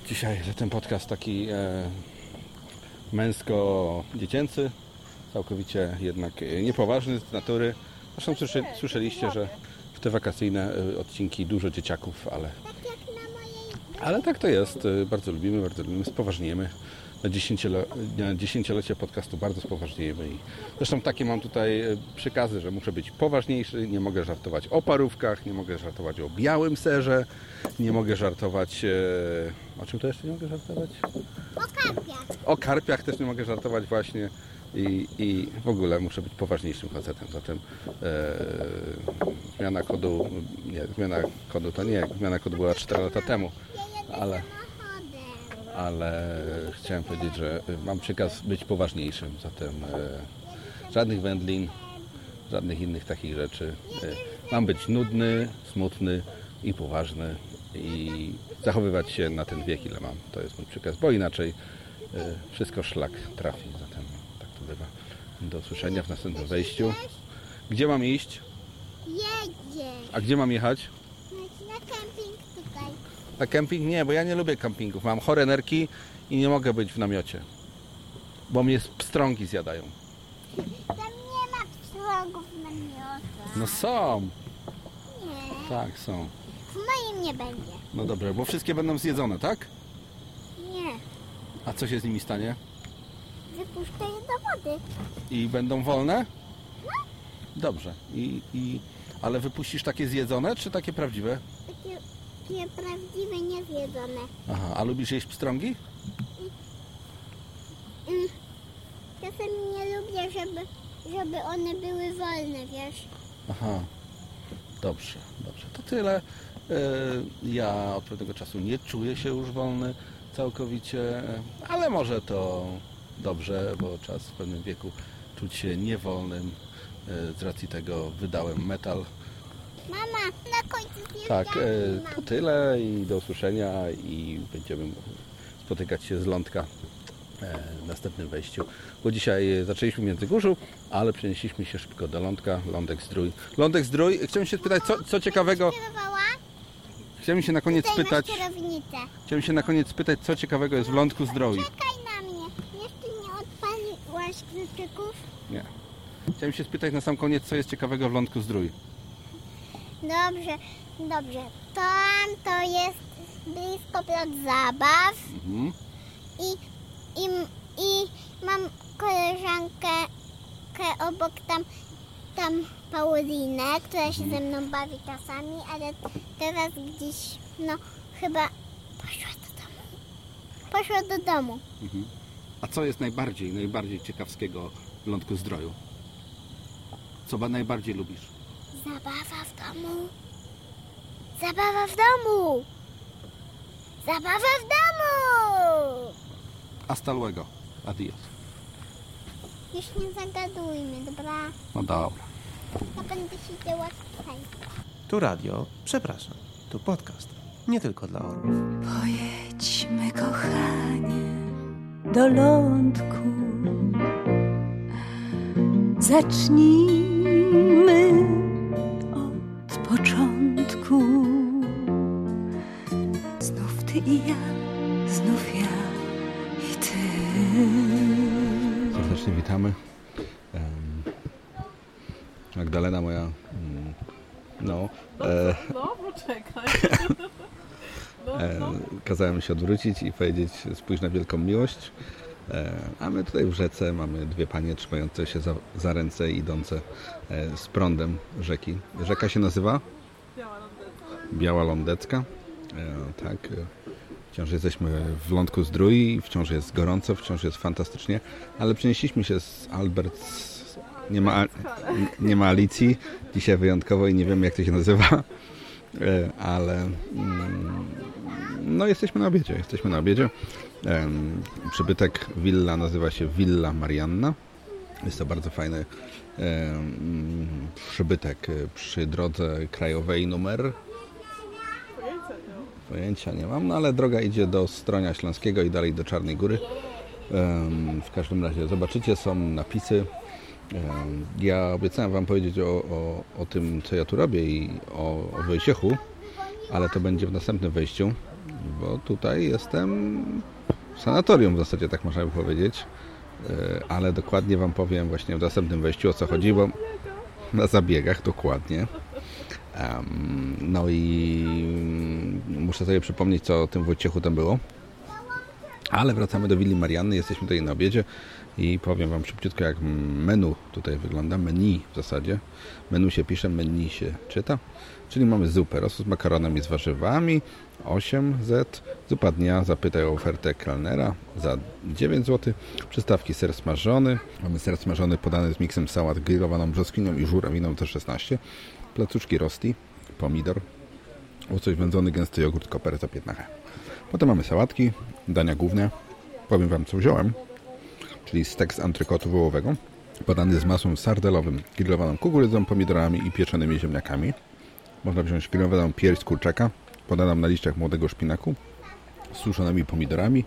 [SPEAKER 2] Dzisiaj ten podcast taki e, męsko-dziecięcy, całkowicie jednak e, niepoważny z natury. Zresztą słyszy, słyszeliście, że w te wakacyjne e, odcinki dużo dzieciaków, ale,
[SPEAKER 1] Tak
[SPEAKER 2] ale tak to jest. E, Bardzo lubimy, bardzo lubimy, spoważniejemy. Dziesięciolecie podcastu bardzo spoważniejemy. I zresztą takie mam tutaj e, przykazy, że muszę być poważniejszy, nie mogę żartować o parówkach, nie mogę żartować o białym serze, nie mogę żartować... E, o czym to jeszcze nie mogę żartować?
[SPEAKER 1] O karpiach.
[SPEAKER 2] O karpiach też nie mogę żartować właśnie i, i w ogóle muszę być poważniejszym facetem. Zatem e, zmiana kodu, nie, zmiana kodu to nie, zmiana kodu była 4 lata temu, ale. Ale chciałem powiedzieć, że mam przykaz być poważniejszym, zatem e, żadnych wędlin, żadnych innych takich rzeczy. E, mam być nudny, smutny i poważny i zachowywać się na ten wiek, ile mam. To jest mój przykaz, bo inaczej e, wszystko szlak trafi. Zatem tak to bywa. Do usłyszenia w następnym wejściu. Gdzie mam iść?
[SPEAKER 1] Jedziesz.
[SPEAKER 2] A gdzie mam jechać?
[SPEAKER 1] Na kemping?
[SPEAKER 2] Nie, bo ja nie lubię kempingów. Mam chore nerki i nie mogę być w namiocie. Bo mnie pstrągi zjadają.
[SPEAKER 1] Tam nie ma pstrągów na miotach.
[SPEAKER 2] No są.
[SPEAKER 1] Nie.
[SPEAKER 2] Tak, są.
[SPEAKER 1] W moim nie będzie.
[SPEAKER 2] No dobrze, bo wszystkie będą zjedzone, tak?
[SPEAKER 1] Nie.
[SPEAKER 2] A co się z nimi stanie?
[SPEAKER 1] Wypuszczę je do wody.
[SPEAKER 2] I będą wolne? Dobrze. I, i, ale wypuścisz takie zjedzone, czy takie prawdziwe?
[SPEAKER 1] Takie, takie prawdziwe, niezjedzone.
[SPEAKER 2] Aha, a lubisz jeść pstrągi?
[SPEAKER 1] Mm. Czasem nie lubię, żeby, żeby one były wolne, wiesz.
[SPEAKER 2] Aha, dobrze, dobrze. To tyle. E, Ja od pewnego czasu nie czuję się już wolny całkowicie, e, ale może to dobrze, bo czas w pewnym wieku czuć się niewolnym. E, Z racji tego wydałem metal.
[SPEAKER 1] Mama, na końcu zjeżdżamy.
[SPEAKER 2] Tak, e, to tyle i do usłyszenia i będziemy spotykać się z Lądka e, w następnym wejściu. Bo dzisiaj zaczęliśmy w Międzygórzu, ale przenieśliśmy się szybko do Lądka, Lądek Zdrój. Lądek Zdrój, chciałem się spytać, co, co ciekawego, chciałem się na koniec spytać, chciałem się na koniec spytać, co ciekawego jest w Lądku Zdrój.
[SPEAKER 1] Czekaj na mnie. Jeszcze nie odpaliłaś kluczyków?
[SPEAKER 2] Nie. Chciałem się spytać na sam koniec, co jest ciekawego w Lądku Zdrój.
[SPEAKER 1] Dobrze, dobrze. Tam to jest blisko plac zabaw
[SPEAKER 2] Mhm.
[SPEAKER 1] i, i, i mam koleżankę obok tam, tam Paulinę, która się ze mną bawi czasami, ale teraz gdzieś, no chyba poszła do domu. Poszła do domu.
[SPEAKER 2] Mhm. A co jest najbardziej, najbardziej ciekawskiego w Lądku Zdroju? Co ba- najbardziej lubisz?
[SPEAKER 1] Zabawa w domu. Zabawa w domu. Zabawa w domu.
[SPEAKER 2] Hasta luego. Adios.
[SPEAKER 1] Już nie zagadujmy, dobra?
[SPEAKER 2] No dobra.
[SPEAKER 1] Ja będę siedziała tutaj.
[SPEAKER 3] Tu radio, przepraszam, tu podcast. Nie tylko dla orłów.
[SPEAKER 6] Pojedźmy, kochanie, do lądku. Zacznijmy ty i ja, znów ja i ty.
[SPEAKER 2] Serdecznie witamy. Magdalena moja, mm, no, e,
[SPEAKER 5] Znowu czekaj.
[SPEAKER 2] E, kazałem się odwrócić i powiedzieć spójrz na wielką miłość. E, a my tutaj w rzece mamy dwie panie trzymające się za, za ręce i idące e, z prądem rzeki. Rzeka się nazywa? Biała Lądecka. E, tak. e, Wciąż jesteśmy w lądku zdrój, wciąż jest gorąco, wciąż jest fantastycznie, ale przenieśliśmy się z Albert. z- Nie ma, nie ma Alicji dzisiaj wyjątkowo i nie wiem jak to się nazywa, E, ale mm, no jesteśmy na obiedzie, jesteśmy na obiedzie. Przybytek willa nazywa się Villa Marianna. Jest to bardzo fajny przybytek e, przy drodze krajowej numer Pojęcia nie mam, no ale droga idzie do Stronia Śląskiego i dalej do Czarnej Góry. W każdym razie zobaczycie, są napisy. Ja obiecałem Wam powiedzieć o, o, o tym, co ja tu robię i o, o Wojciechu, ale to będzie w następnym wejściu, bo tutaj jestem w sanatorium w zasadzie, tak można by powiedzieć. E, Ale dokładnie Wam powiem właśnie w następnym wejściu, o co chodzi, bo na zabiegach dokładnie. No i mm, muszę sobie przypomnieć, co o tym Wojciechu tam było. Ale wracamy do willi Marianny, jesteśmy tutaj na obiedzie i powiem Wam szybciutko, jak menu tutaj wygląda. Menu w zasadzie. Menu się pisze, menu się czyta. Czyli mamy zupę, rosół z makaronem i z warzywami, 8Z. Zupa dnia, zapytaj o ofertę kelnera za 9 zł. Przystawki ser smażony. Mamy ser smażony podany z miksem sałat grillowaną brzoskwinią i żurawiną za 16. Placuszki rosti, pomidor, łosoś wędzony, gęsty jogurt, koper za 15. Potem mamy sałatki, dania główne. Powiem Wam, co wziąłem. Czyli stek z antrykotu wołowego, podany z masłem sardelowym, grillowaną kukurydzą, pomidorami i pieczonymi ziemniakami. Można wziąć grillowaną pierś z kurczaka, podaną na liściach młodego szpinaku, z suszonymi pomidorami.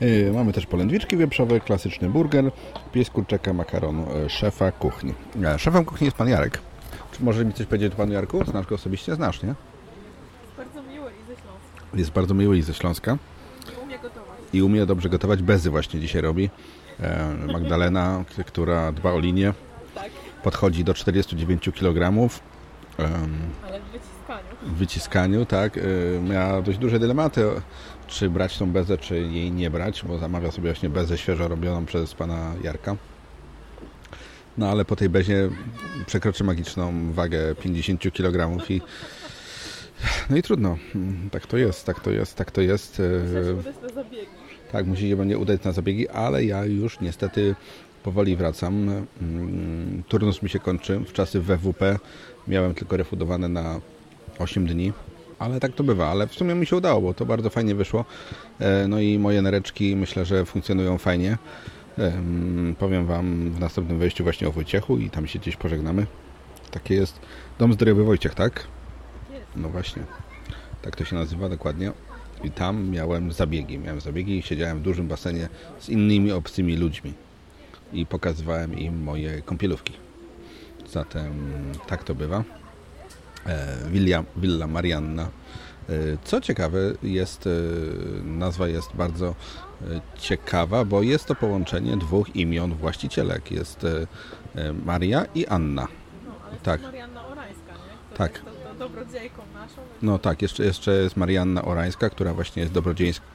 [SPEAKER 2] Yy, mamy też polędwiczki wieprzowe, klasyczny burger, pieś z kurczaka, makaron e, szefa kuchni. E, Szefem kuchni jest pan Jarek. Czy może mi coś powiedzieć o panu Jarku? Znasz go osobiście? Znasz, nie?
[SPEAKER 5] Bardzo miły i ze Śląska.
[SPEAKER 2] Jest bardzo miły i ze Śląska.
[SPEAKER 5] Umie gotować.
[SPEAKER 2] i umie dobrze gotować. Bezy właśnie dzisiaj robi. E, Magdalena, która dba o linię,
[SPEAKER 5] Tak,
[SPEAKER 2] podchodzi do 49 kg.
[SPEAKER 5] ale w wyciskaniu.
[SPEAKER 2] W wyciskaniu, tak. e, Miała dość duże dylematy, czy brać tą bezę, czy jej nie brać, bo zamawia sobie właśnie bezę świeżo robioną przez pana Jarka. No ale po tej bezie przekroczy magiczną wagę 50 kg i no i trudno. Tak to jest, tak to jest, tak to jest. e,
[SPEAKER 5] Muszę się udać na zabiegi.
[SPEAKER 2] tak, musi się będzie udać na zabiegi, ale ja już niestety powoli wracam. Mm, Turnus mi się kończy. W czasy WWP miałem tylko refundowane na 8 dni, ale tak to bywa. Ale w sumie mi się udało, bo to bardzo fajnie wyszło. E, No i moje nereczki myślę, że funkcjonują fajnie. Em, Powiem Wam w następnym wejściu właśnie o Wojciechu i tam się gdzieś pożegnamy. Takie jest Dom Zdrowy Wojciech, tak? No właśnie. Tak to się nazywa dokładnie. I tam miałem zabiegi. Miałem zabiegi i siedziałem w dużym basenie z innymi obcymi ludźmi. I pokazywałem im moje kąpielówki. Zatem tak to bywa. E, Villa, Villa Marianna. E, Co ciekawe, jest, e, nazwa jest bardzo e, ciekawa, bo jest to połączenie dwóch imion właścicielek. Jest e, e, Maria i Anna.
[SPEAKER 5] No, ale
[SPEAKER 2] Tak.
[SPEAKER 5] to jest Marianna Orańska, nie?
[SPEAKER 2] Tak.
[SPEAKER 5] jest to, to dobrodziejką naszą.
[SPEAKER 2] No tak, jeszcze, jeszcze jest Marianna Orańska, która właśnie jest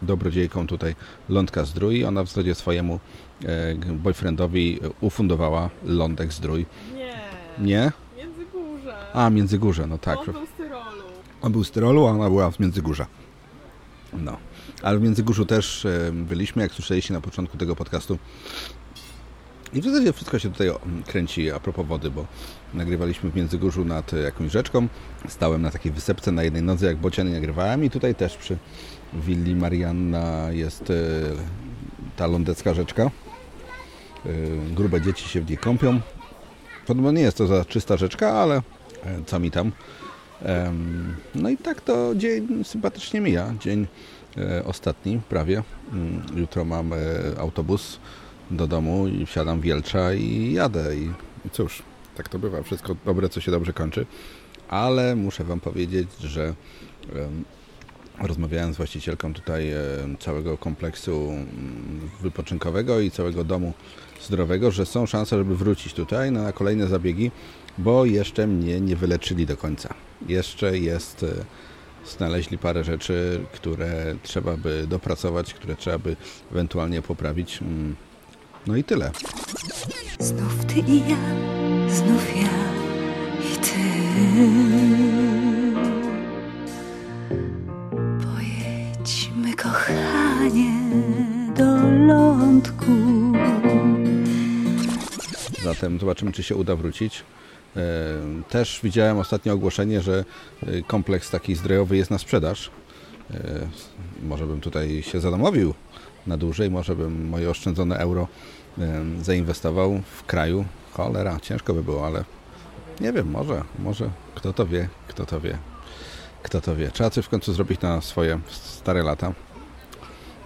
[SPEAKER 2] dobrodziejką tutaj Lądka Zdrój. Ona w zasadzie swojemu e, boyfriendowi ufundowała Lądek Zdrój.
[SPEAKER 5] Nie.
[SPEAKER 2] Nie?
[SPEAKER 5] Międzygórze.
[SPEAKER 2] A, Międzygórze, no tak.
[SPEAKER 5] On był z Tyrolu.
[SPEAKER 2] On był z Tyrolu, a ona była z Międzygórza. No. Ale w Międzygórzu też e, byliśmy, jak słyszeliście na początku tego podcastu. I w zasadzie wszystko się tutaj kręci a propos wody, bo nagrywaliśmy w Międzygórzu nad e, jakąś rzeczką. Stałem na takiej wysepce na jednej nodze, jak bociany nagrywałem i tutaj też przy willi Marianna jest e, ta lądecka rzeczka. Grube dzieci się w niej kąpią. Podobno nie jest to za czysta rzeczka, ale co mi tam. No i tak to dzień sympatycznie mija. Dzień ostatni prawie. Mm, Jutro mam e, autobus do domu i wsiadam w Wielcza i jadę. I, cóż, tak to bywa. Wszystko dobre, co się dobrze kończy. Ale muszę Wam powiedzieć, że em, rozmawiałem z właścicielką tutaj e, całego kompleksu mm, wypoczynkowego i całego domu zdrowego, że są szanse, żeby wrócić tutaj na kolejne zabiegi, bo jeszcze mnie nie wyleczyli do końca. Jeszcze jest e, znaleźli parę rzeczy, które trzeba by dopracować, które trzeba by ewentualnie poprawić. Mm, No i tyle.
[SPEAKER 6] Znów ty i ja, znów ja i ty. Pojedźmy, kochanie, do lądku.
[SPEAKER 2] Zatem zobaczymy, czy się uda wrócić. Też widziałem ostatnio ogłoszenie, że e, kompleks taki zdrojowy jest na sprzedaż. E, Może bym tutaj się zadomowił na dłużej, może bym moje oszczędzone euro zainwestował w kraju. Cholera, ciężko by było, ale nie wiem, może, może, kto to wie, kto to wie, kto to wie. Trzeba coś w końcu zrobić na swoje stare lata.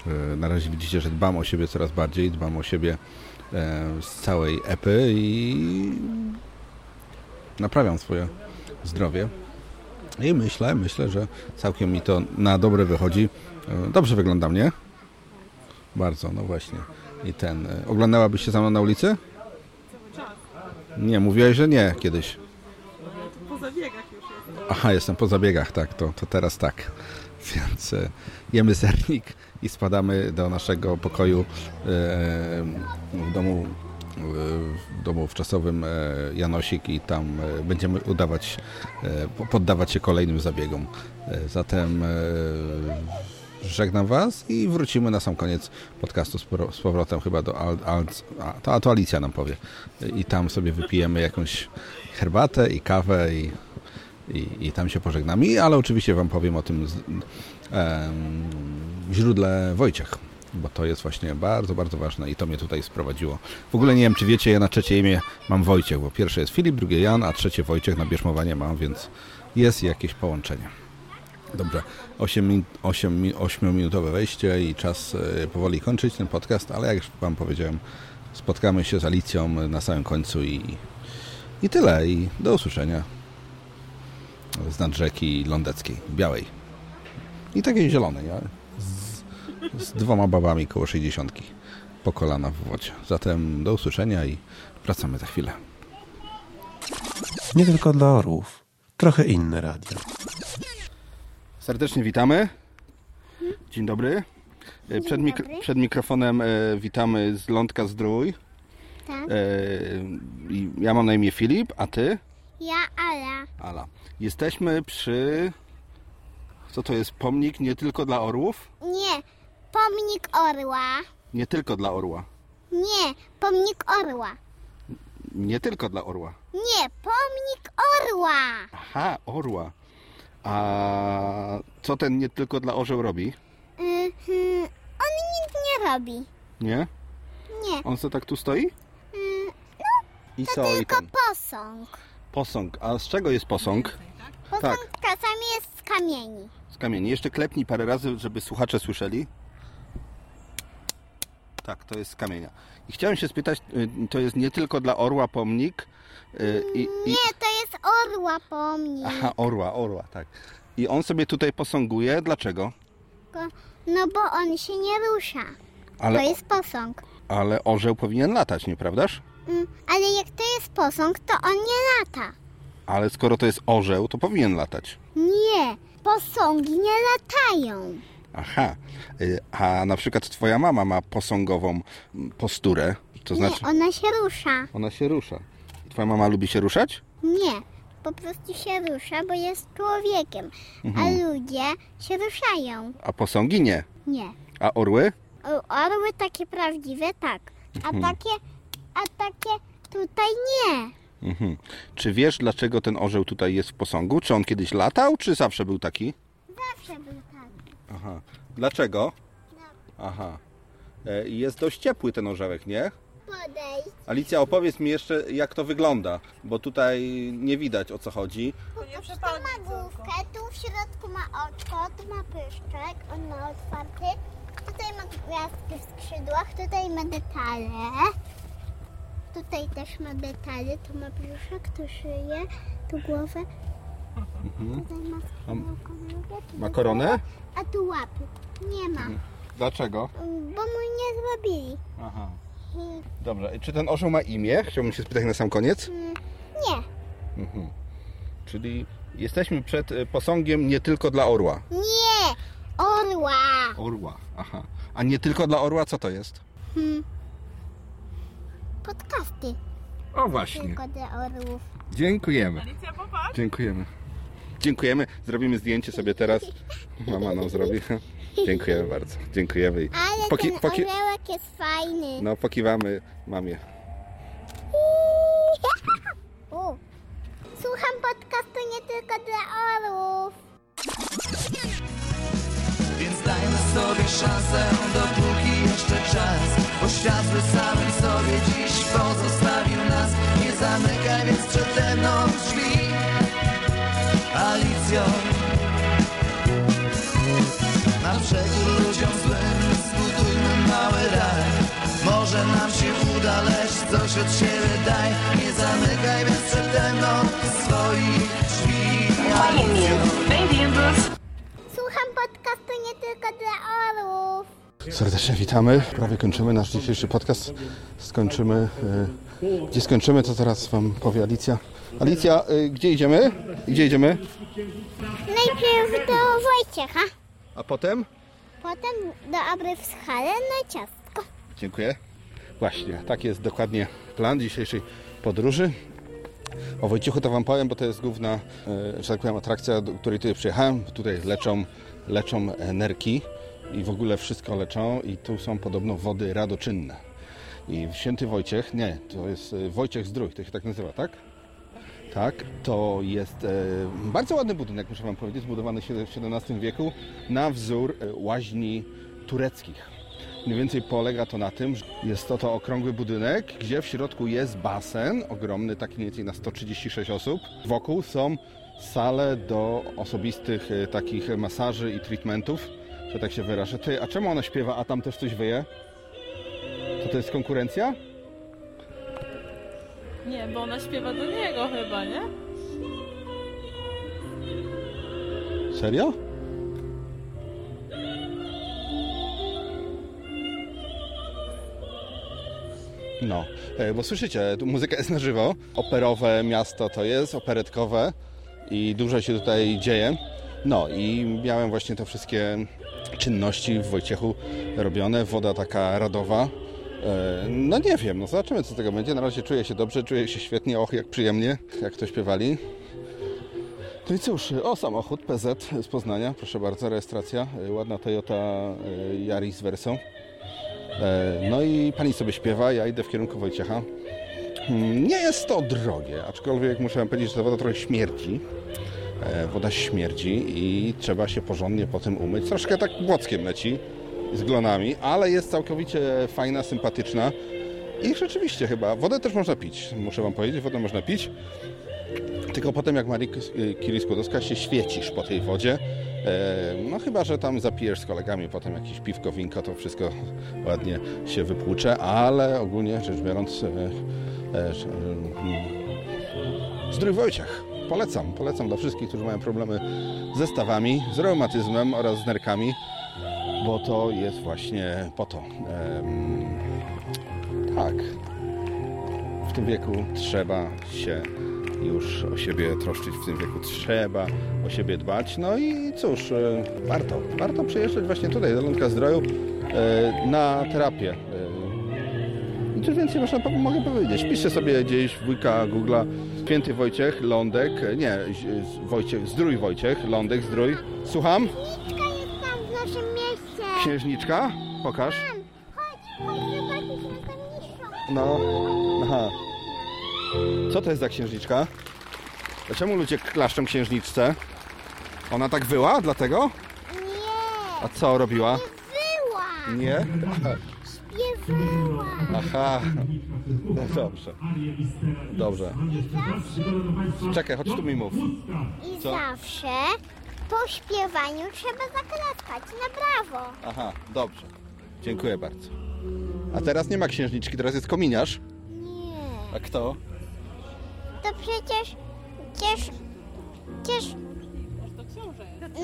[SPEAKER 2] E, Na razie widzicie, że dbam o siebie coraz bardziej, dbam o siebie e, z całej epy i naprawiam swoje zdrowie. I myślę, myślę, że całkiem mi to na dobre wychodzi. E, Dobrze wyglądam, nie? Bardzo, no właśnie. I ten. e, Oglądałabyś się mną na ulicy? Nie, mówiłaś, że nie kiedyś.
[SPEAKER 5] Po zabiegach już.
[SPEAKER 2] Aha, jestem po zabiegach, tak, to, to teraz tak. Więc e, jemy sernik i spadamy do naszego pokoju w domu w domu wczasowym e, Janosik i tam e, będziemy udawać, e, po- poddawać się kolejnym zabiegom. Zatem żegnam Was i wrócimy na sam koniec podcastu z powrotem chyba do Al, Al, a, to, Alicja nam powie. I tam sobie wypijemy jakąś herbatę i kawę i, i, i tam się pożegnamy. Ale oczywiście Wam powiem o tym z, em, źródle Wojciech, bo to jest właśnie bardzo, bardzo ważne i to mnie tutaj sprowadziło. W ogóle nie wiem, czy wiecie, ja na trzecie imię mam Wojciech, bo pierwsze jest Filip, drugie Jan, a trzecie Wojciech na bierzmowanie mam, więc jest jakieś połączenie. Dobrze, 8, min, 8, mi- 8-minutowe wejście i czas e, powoli kończyć ten podcast, ale jak już Wam powiedziałem, spotkamy się z Alicją na samym końcu i, i tyle. I do usłyszenia z nad rzeki lądeckiej, białej. I takiej zielonej, ale z, dwoma babami koło 60 po kolana w wodzie. Zatem do usłyszenia i wracamy za chwilę.
[SPEAKER 3] Nie tylko dla orłów. Trochę inne radio.
[SPEAKER 2] Serdecznie witamy. Dzień dobry. E, Przed, mik-
[SPEAKER 1] dobry.
[SPEAKER 2] przed mikrofonem e, witamy z Lądka Zdrój.
[SPEAKER 1] Tak.
[SPEAKER 2] E, i ja mam na imię Filip, a ty?
[SPEAKER 1] Ja, Ala.
[SPEAKER 2] Ala. Jesteśmy przy... Co to jest? Pomnik nie tylko dla orłów?
[SPEAKER 1] Nie, pomnik orła.
[SPEAKER 2] Nie tylko dla orła.
[SPEAKER 1] Nie, pomnik orła.
[SPEAKER 2] Nie tylko dla orła.
[SPEAKER 1] Nie, pomnik orła.
[SPEAKER 2] Aha, orła. A co ten nie tylko dla orzeł robi?
[SPEAKER 1] Mhm. On nic nie robi.
[SPEAKER 2] Nie?
[SPEAKER 1] Nie.
[SPEAKER 2] On co tak tu stoi?
[SPEAKER 1] Mm,
[SPEAKER 2] I
[SPEAKER 1] To
[SPEAKER 2] co? I
[SPEAKER 1] tylko
[SPEAKER 2] ten
[SPEAKER 1] posąg.
[SPEAKER 2] posąg. A z czego jest posąg?
[SPEAKER 1] Posąg
[SPEAKER 2] Tak.
[SPEAKER 1] czasami jest z kamieni.
[SPEAKER 2] Z kamieni. Jeszcze klepnij parę razy, żeby słuchacze słyszeli. Tak, to jest z kamienia. I chciałem się spytać, y, to jest nie tylko dla orła pomnik. y, I, i,
[SPEAKER 1] Nie, to jest orła pomnik.
[SPEAKER 2] aha, orła, orła, tak. I on sobie tutaj posąguje. Dlaczego?
[SPEAKER 1] No bo on się nie rusza.
[SPEAKER 2] Ale,
[SPEAKER 1] To jest posąg.
[SPEAKER 2] ale orzeł powinien latać, nieprawdaż?
[SPEAKER 1] Mm, Ale jak to jest posąg, to on nie lata.
[SPEAKER 2] Ale skoro to jest orzeł, to powinien latać.
[SPEAKER 1] Nie, posągi nie latają.
[SPEAKER 2] Aha. Y, A na przykład twoja mama ma posągową posturę. To znaczy,
[SPEAKER 1] Nie, ona się rusza.
[SPEAKER 2] ona się rusza. Twoja mama lubi się ruszać?
[SPEAKER 1] Nie, po prostu się rusza, bo jest człowiekiem.
[SPEAKER 2] Mhm.
[SPEAKER 1] A ludzie się ruszają.
[SPEAKER 2] A posągi nie.
[SPEAKER 1] Nie.
[SPEAKER 2] A orły?
[SPEAKER 1] Orły takie prawdziwe, tak. A
[SPEAKER 2] Mhm.
[SPEAKER 1] takie, a takie tutaj nie.
[SPEAKER 2] Mhm. Czy wiesz, dlaczego ten orzeł tutaj jest w posągu? Czy on kiedyś latał, czy zawsze był taki?
[SPEAKER 1] Zawsze był.
[SPEAKER 2] Aha. Dlaczego? Aha. E, Jest dość ciepły ten orzełek, nie?
[SPEAKER 1] Podejść.
[SPEAKER 2] Alicja, opowiedz mi jeszcze, jak to wygląda, bo tutaj nie widać o co chodzi.
[SPEAKER 5] Nie
[SPEAKER 1] Tu
[SPEAKER 5] przepadnie
[SPEAKER 1] ma główkę, tu w środku ma oczko, tu ma pyszczek, on ma otwarty. Tutaj ma gwiazdki w skrzydłach, tutaj ma detale. Tutaj też ma detale, tu ma brzuszek, tu szyję, tu głowę. Tutaj ma tu
[SPEAKER 2] Ma koronę?
[SPEAKER 1] A tu łapy. Nie ma,
[SPEAKER 2] Dlaczego?
[SPEAKER 1] bo mu nie zrobili.
[SPEAKER 2] Aha. Dobrze. I Czy ten orzeł ma imię? Chciałbym się spytać na sam koniec.
[SPEAKER 1] mm, nie,
[SPEAKER 2] Mhm. Czyli Jesteśmy przed e, posągiem nie tylko dla orła.
[SPEAKER 1] Nie, orła.
[SPEAKER 2] Orła, aha. A nie tylko dla orła, co to jest?
[SPEAKER 1] Hmm. Podcasty
[SPEAKER 2] O właśnie.
[SPEAKER 1] tylko dla orłów.
[SPEAKER 2] Dziękujemy.
[SPEAKER 5] Alicja, popatrz.
[SPEAKER 2] Dziękujemy. Dziękujemy. Zrobimy zdjęcie sobie teraz. Mama nam zrobi. Dziękujemy bardzo. Dziękujemy. I
[SPEAKER 1] Ale
[SPEAKER 2] poki,
[SPEAKER 1] ten
[SPEAKER 2] poki,
[SPEAKER 1] orzełek jest fajny.
[SPEAKER 2] no, pokiwamy mamie.
[SPEAKER 1] U. Słucham podcastu nie tylko dla orłów.
[SPEAKER 4] Więc dajmy sobie szansę, dopóki jeszcze czas Bo świat samym sobie dziś pozostawił nas Nie zamykaj więc przede mną Alicjo Na przekór ludziom złym zbudujmy mały raj Może nam się uda, lecz coś od siebie daj Nie zamykaj więc przede mną swoich drzwi Alicjo
[SPEAKER 1] Słucham podcastu nie tylko dla orłów.
[SPEAKER 2] Serdecznie witamy. Prawie kończymy nasz dzisiejszy podcast. Skończymy. Gdzie skończymy, to teraz Wam powie Alicja. Alicja, e, gdzie idziemy? Gdzie idziemy?
[SPEAKER 1] Najpierw do Wojciecha,
[SPEAKER 2] A potem?
[SPEAKER 1] potem do Abrywschale na ciastko.
[SPEAKER 2] Dziękuję. Właśnie, tak jest dokładnie plan dzisiejszej podróży. O Wojciechu to Wam powiem, bo to jest główna, e, że tak powiem, atrakcja, do której tutaj przyjechałem. Tutaj leczą, leczą e, nerki i w ogóle wszystko leczą i tu są podobno wody radoczynne. I Święty Wojciech, nie, to jest e, Wojciech Zdrój, to się tak nazywa, tak? Tak, to jest e, bardzo ładny budynek, muszę Wam powiedzieć, zbudowany w XVII wieku na wzór e, łaźni tureckich. Mniej więcej polega to na tym, że jest to to okrągły budynek, gdzie w środku jest basen, ogromny, taki mniej więcej na 136 osób. Wokół są sale do osobistych e, takich masaży i treatmentów, że tak się wyrażę. Ty, a czemu ona śpiewa, a tam też coś wyje? To to jest konkurencja?
[SPEAKER 5] Nie, bo ona śpiewa do niego chyba, nie?
[SPEAKER 2] Serio? No, e, bo słyszycie, tu muzyka jest na żywo. Operowe miasto to jest, operetkowe i dużo się tutaj dzieje. No i miałem właśnie te wszystkie czynności w Wojciechu robione, woda taka radowa. E, No nie wiem, no zobaczymy co z tego będzie. Na razie czuję się dobrze, czuję się świetnie, och jak przyjemnie, jak to śpiewali. No i cóż, o samochód PZ z Poznania, proszę bardzo, rejestracja, y, ładna Toyota y, Yaris Verso. E, No i pani sobie śpiewa, ja idę w kierunku Wojciecha. Hmm, Nie jest to drogie, aczkolwiek muszę powiedzieć, że ta woda trochę śmierdzi. E, Woda śmierdzi i trzeba się porządnie po tym umyć. Troszkę tak błockiem leci z glonami, ale jest całkowicie fajna, sympatyczna. I rzeczywiście chyba, wodę też można pić, muszę wam powiedzieć, wodę można pić. Tylko potem jak Marii Curie Skłodowska się świecisz po tej wodzie. E, No chyba, że tam zapijesz z kolegami potem jakieś piwko, winko, to wszystko ładnie się wypłucze, ale ogólnie rzecz biorąc e, e, e, Zdrój Wojciech. Polecam, polecam dla wszystkich, którzy mają problemy ze stawami, z reumatyzmem oraz z nerkami, bo to jest właśnie po to. Tak, w tym wieku trzeba się już o siebie troszczyć, w tym wieku trzeba o siebie dbać. No i cóż, e, warto, warto przyjeżdżać właśnie tutaj, do Lądka Zdroju, e, na terapię. E, Coś więcej można, mogę powiedzieć. Piszcie sobie gdzieś w wujka Google'a Święty Wojciech, Lądek, nie, Wojciech, Zdrój Wojciech, Lądek, Zdrój. Słucham?
[SPEAKER 1] Niczka jest tam w naszym mieście.
[SPEAKER 2] Księżniczka? Pokaż. No, aha. Co to jest za księżniczka? Dlaczego ludzie klaszczą księżniczce? Ona tak wyła, dlatego?
[SPEAKER 1] Nie,
[SPEAKER 2] A co robiła?
[SPEAKER 1] była.
[SPEAKER 2] Nie?
[SPEAKER 1] Śpiewała.
[SPEAKER 2] Aha. No dobrze. Dobrze. Czekaj, chodź tu mi mów.
[SPEAKER 1] I
[SPEAKER 2] Co?
[SPEAKER 1] zawsze po śpiewaniu trzeba zaklaskać na brawo.
[SPEAKER 2] Aha, dobrze. Dziękuję bardzo. A teraz nie ma księżniczki, teraz jest kominiarz.
[SPEAKER 1] Nie,
[SPEAKER 2] A kto?
[SPEAKER 1] to przecież, przecież, przecież,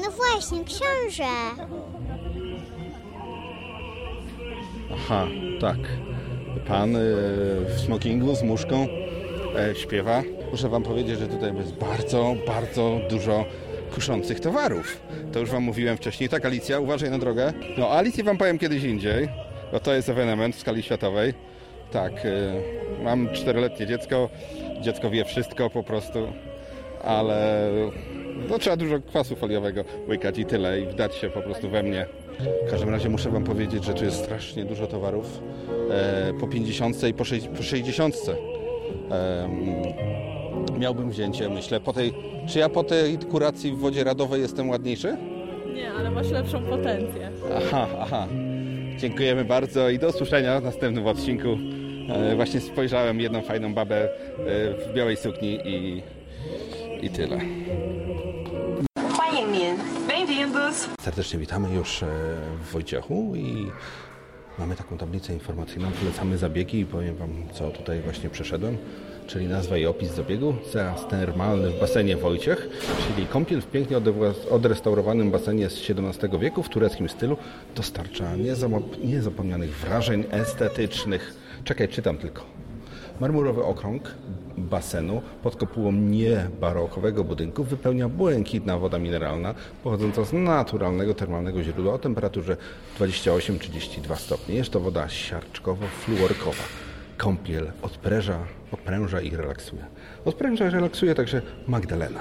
[SPEAKER 1] no właśnie, książę.
[SPEAKER 2] Aha, tak. Pan y, w smokingu z muszką e, śpiewa. muszę Wam powiedzieć, że tutaj jest bardzo, bardzo dużo kuszących towarów. To już Wam mówiłem wcześniej. Tak, Alicja, uważaj na drogę. No, Alicję Wam powiem kiedyś indziej, bo to jest ewenement w skali światowej. Tak, y, mam czteroletnie dziecko, dziecko wie wszystko po prostu, ale no, trzeba dużo kwasu foliowego łykać i tyle i wdać się po prostu we mnie. W każdym razie muszę Wam powiedzieć, że tu jest strasznie dużo towarów e, po 50 i po, po 60. Em, miałbym wzięcie, myślę. Po tej, czy ja po tej kuracji w wodzie radowej jestem ładniejszy?
[SPEAKER 5] Nie, ale masz lepszą potencję.
[SPEAKER 2] Aha, aha. Dziękujemy bardzo i do usłyszenia w następnym odcinku. E, właśnie spojrzałem jedną fajną babę e, w białej sukni i, i tyle.
[SPEAKER 10] 欢迎您，Bem-vindos。
[SPEAKER 2] Serdecznie witamy już e, w Wojciechu i mamy taką tablicę informacyjną. Polecamy zabiegi i powiem Wam, co tutaj właśnie przeszedłem. Czyli nazwa i opis zabiegu. Zajazd termalny w basenie Wojciech, czyli kąpiel w pięknie odre- odrestaurowanym basenie z XVII wieku w tureckim stylu dostarcza niezapomnianych wrażeń estetycznych. Czekaj, czytam tylko. Marmurowy okrąg basenu pod kopułą niebarokowego budynku wypełnia błękitna woda mineralna pochodząca z naturalnego termalnego źródła o temperaturze 28-32 stopnie. Jest to woda siarczkowo-fluorkowa. Kąpiel odpręża, odpręża i relaksuje. Odpręża i relaksuje także Magdalena.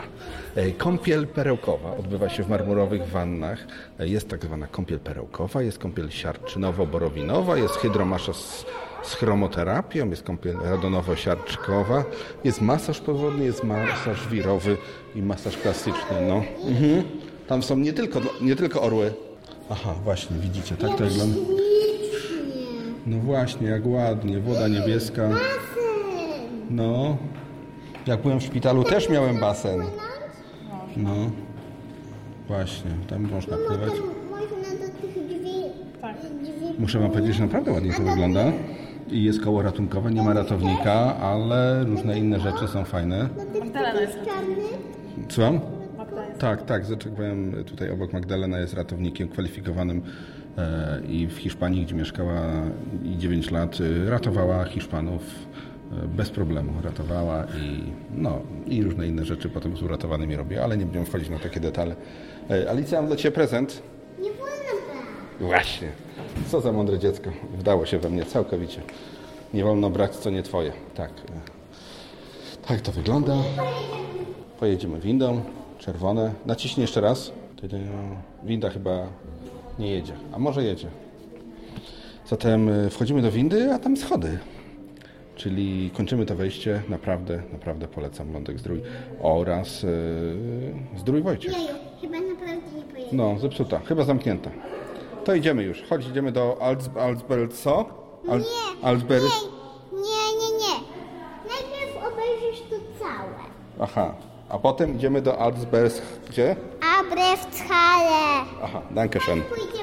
[SPEAKER 2] E, Kąpiel perełkowa odbywa się w marmurowych wannach. E, Jest tak zwana kąpiel perełkowa, jest kąpiel siarczynowo-borowinowa, jest hydromasza z, z chromoterapią, jest kąpiel radonowo-siarczkowa, jest masaż podwodny, jest masaż wirowy i masaż klasyczny. No. Mhm. Tam są nie tylko, nie tylko orły. Aha, właśnie, widzicie, tak to wygląda. No właśnie, jak ładnie, woda niebieska. No. Jak byłem w szpitalu też miałem basen. No. Właśnie, tam można pływać.
[SPEAKER 1] Można do tych drzwi.
[SPEAKER 5] Tak.
[SPEAKER 2] Muszę wam powiedzieć, że naprawdę ładnie to wygląda. I jest koło ratunkowe, nie ma ratownika, ale różne inne rzeczy są fajne.
[SPEAKER 5] Magdalena jest.
[SPEAKER 2] Słucham? Tak, tak, zaczekałem tutaj obok Magdalena jest ratownikiem kwalifikowanym e, i w Hiszpanii, gdzie mieszkała i 9 lat, e, ratowała Hiszpanów bez problemu. Ratowała i, no, i różne inne rzeczy potem z uratowanymi robi, ale nie będziemy wchodzić na takie detale. E, Alicja, mam dla Ciebie prezent.
[SPEAKER 1] Nie wolno brać.
[SPEAKER 2] Właśnie. Co za mądre dziecko. Wdało się we mnie całkowicie. Nie wolno brać, co nie Twoje. Tak. e, Tak to wygląda. Pojedziemy windą. Czerwone. Naciśnij jeszcze raz. Tydy. Winda chyba nie jedzie. A może jedzie. Zatem e, wchodzimy do windy, a tam schody. Czyli kończymy to wejście. Naprawdę, naprawdę polecam Lądek Zdrój oraz e, Zdrój Wojciech.
[SPEAKER 1] Jeju, chyba naprawdę nie pojedzie.
[SPEAKER 2] No, zepsuta. Chyba zamknięta. To idziemy już. Chodź, idziemy do Alts, Alsberg, co? Al,
[SPEAKER 1] Nie. Nie, nie, nie. Najpierw obejrzysz to całe.
[SPEAKER 2] Aha. A potem idziemy do Alsberg, gdzie?
[SPEAKER 1] Abrewcale.
[SPEAKER 2] Aha, danke schön.
[SPEAKER 1] Pójdziemy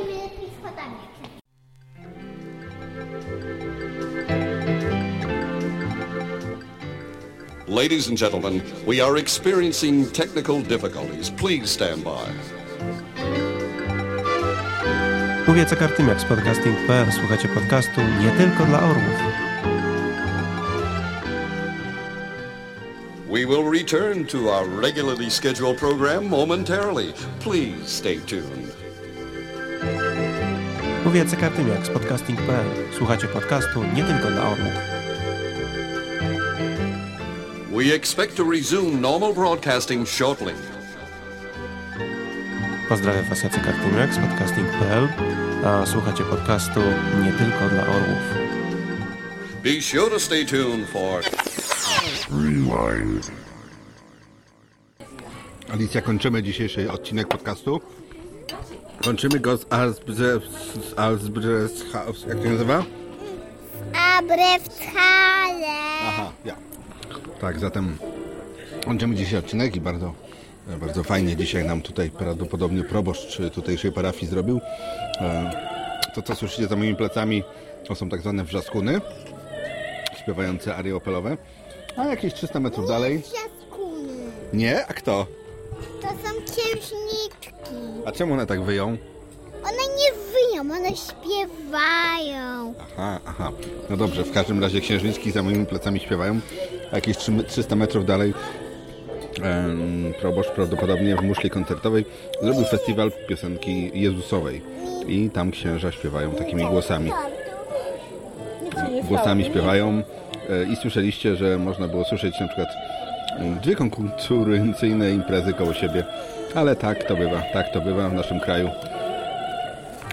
[SPEAKER 11] Ladies and gentlemen, we are experiencing technical difficulties. Please stand by.
[SPEAKER 3] Mówię Cekartymiak z podcasting.pl. Słuchacie podcastu nie tylko dla orłów.
[SPEAKER 11] We will return to our regularly scheduled program momentarily. Please stay tuned.
[SPEAKER 3] Mówię Cekartymiak z podcasting.pl. Słuchacie podcastu nie tylko dla orłów.
[SPEAKER 11] We expect to resume normal broadcasting shortly.
[SPEAKER 3] Pozdrawiam Was Jacek Artymiak z podcasting.pl. A słuchacie podcastu nie tylko dla orłów.
[SPEAKER 11] Be sure to stay tuned for
[SPEAKER 2] Rewind. Alicja, kończymy dzisiejszy odcinek podcastu. Kończymy go z Alsberg, z Alsberg, jak to się nazywa?
[SPEAKER 1] Abrewcale.
[SPEAKER 2] Aha, ja. Tak, zatem kończymy dzisiaj odcinek i bardzo, bardzo fajnie dzisiaj nam tutaj prawdopodobnie proboszcz tutejszej parafii zrobił. E, To, co słyszycie za moimi plecami, to są tak zwane wrzaskuny, śpiewające arie opelowe. A jakieś 300 metrów dalej...
[SPEAKER 1] Piaskuny.
[SPEAKER 2] Nie? A kto?
[SPEAKER 1] To są księżniczki.
[SPEAKER 2] A czemu one tak wyją?
[SPEAKER 1] One nie wyją, one śpiewają.
[SPEAKER 2] Aha, aha. No dobrze, w każdym razie księżniczki za moimi plecami śpiewają. Jakieś trzy- 300 metrów dalej proboszcz prawdopodobnie w muszli koncertowej zrobił festiwal piosenki Jezusowej. I tam księża śpiewają takimi głosami. Głosami śpiewają e, i słyszeliście, że można było słyszeć na przykład mm, dwie konkurencyjne imprezy koło siebie. Ale tak to bywa, tak to bywa w naszym kraju.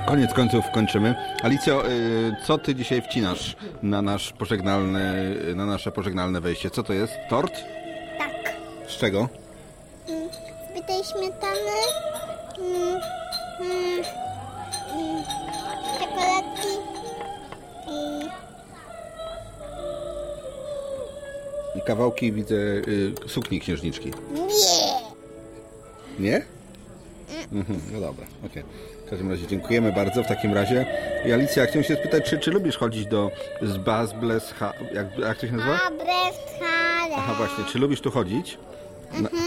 [SPEAKER 2] Koniec końców kończymy. Alicjo, y, co ty dzisiaj wcinasz na nasz pożegnalny, na nasze pożegnalne wejście? Co to jest? Tort?
[SPEAKER 1] Tak.
[SPEAKER 2] Z czego?
[SPEAKER 1] Mm, Z tej śmietany, mm, mm, mm, czekoladki i
[SPEAKER 2] kawałki widzę y, sukni księżniczki.
[SPEAKER 1] nie.
[SPEAKER 2] Nie? Mhm, no dobra, okej. W każdym razie dziękujemy bardzo w takim razie. I Alicja, chciałem się spytać, czy, czy lubisz chodzić do Zbazbles... Jak, jak to się nazywa?
[SPEAKER 1] A breszkale.
[SPEAKER 2] Aha, właśnie, czy lubisz tu chodzić? Na-
[SPEAKER 1] Mhm.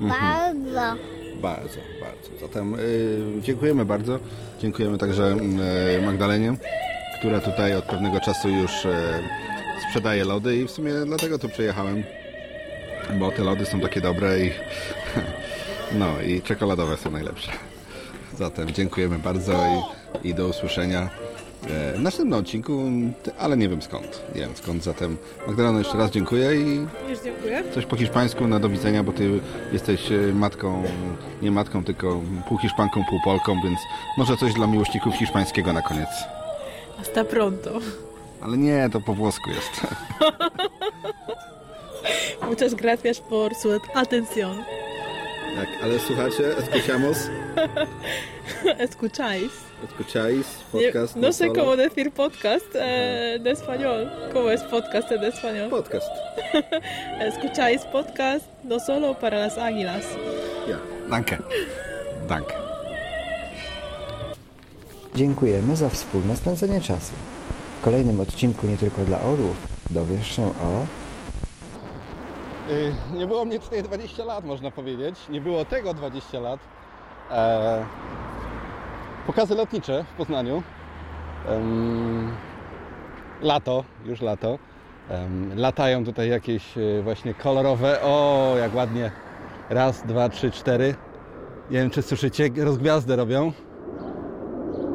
[SPEAKER 2] Mhm.
[SPEAKER 1] Bardzo.
[SPEAKER 2] Bardzo, bardzo. Zatem y, dziękujemy bardzo. Dziękujemy także y, Magdalenie, która tutaj od pewnego czasu już y, sprzedaje lody i w sumie dlatego tu przyjechałem, bo te lody są takie dobre i no i czekoladowe są najlepsze. Zatem dziękujemy bardzo i, i do usłyszenia e, w następnym odcinku, ale nie wiem skąd. Nie wiem skąd, zatem Magdaleno jeszcze raz dziękuję i
[SPEAKER 5] Już dziękuję.
[SPEAKER 2] Coś po hiszpańsku na do widzenia, bo ty jesteś e, matką, nie matką, tylko pół hiszpanką, pół Polką, więc może coś dla miłośników hiszpańskiego na koniec.
[SPEAKER 5] Hasta pronto.
[SPEAKER 2] Ale nie, to po włosku jest.
[SPEAKER 5] Muchas gracias por su atención.
[SPEAKER 2] Tak, ale słuchacie, escuchamos,
[SPEAKER 5] Escucháis.
[SPEAKER 2] escucháis
[SPEAKER 5] Nie-
[SPEAKER 2] podcast.
[SPEAKER 5] no sé cómo decir podcast eh, de español. ¿Cómo es podcast en español?
[SPEAKER 2] Podcast.
[SPEAKER 5] Escucháis podcast no solo para las águilas.
[SPEAKER 2] Ja, danke. Danke.
[SPEAKER 12] Dziękujemy za wspólne spędzenie czasu. W kolejnym odcinku nie tylko dla orłów dowiesz się o...
[SPEAKER 2] Y, Nie było mnie tutaj 20 lat, można powiedzieć. Nie było tego 20 lat. E, pokazy lotnicze w Poznaniu. Lato, już lato. Latają tutaj jakieś e, właśnie kolorowe. O, jak ładnie. Raz, dwa, trzy, cztery. Nie wiem, czy słyszycie, rozgwiazdę robią.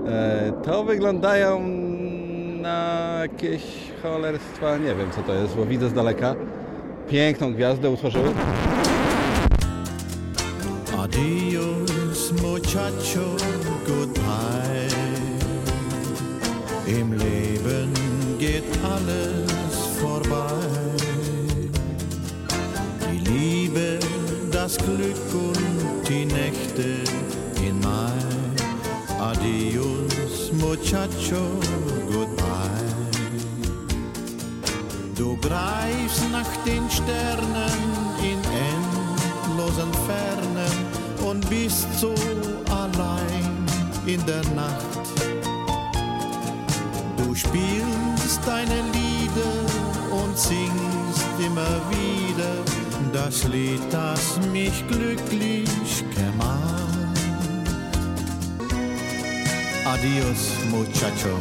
[SPEAKER 2] E, to wyglądają na jakieś cholerstwa. Nie wiem, co to jest, bo widzę z daleka. Piękną gwiazdę utworzyły.
[SPEAKER 13] Adios, muchacho, goodbye. Im Leben geht alles vorbei. Die Liebe, das Glück und die Nächte in Mai. Adios, muchacho, goodbye. Du greifst nach den Sternen in endlosen Fernen und bist so allein in der Nacht. Du spielst deine Lieder und singst immer wieder das Lied, das mich glücklich gemacht. Adios, muchacho.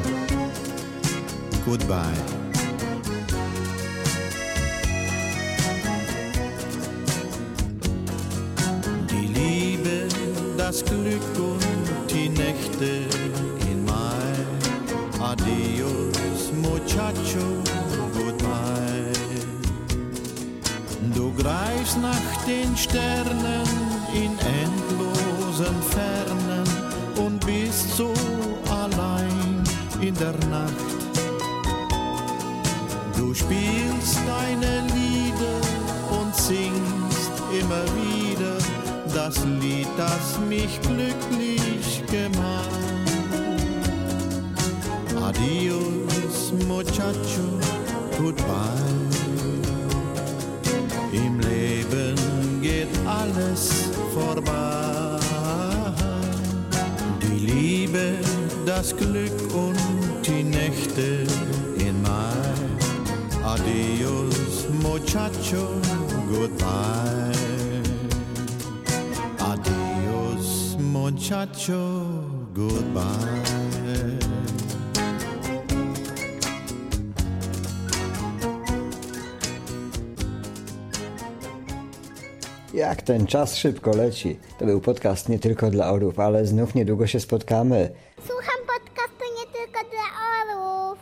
[SPEAKER 13] Goodbye. Das Glück und die Nächte in Mai. Adios, muchacho, goodbye. Du greifst nach den Sternen in endlosen Fernen und bist so allein in der Nacht. Du spielst deine Lieder und singst immer wieder das Lied, das mich glücklich gemacht. Adios, muchacho, goodbye. Im Leben geht alles vorbei. Die Liebe, das Glück und die Nächte in Mai. Adios, muchacho, goodbye. muchacho, goodbye.
[SPEAKER 12] Jak ten czas szybko leci. To był podcast nie tylko dla orów, ale znów niedługo się spotkamy.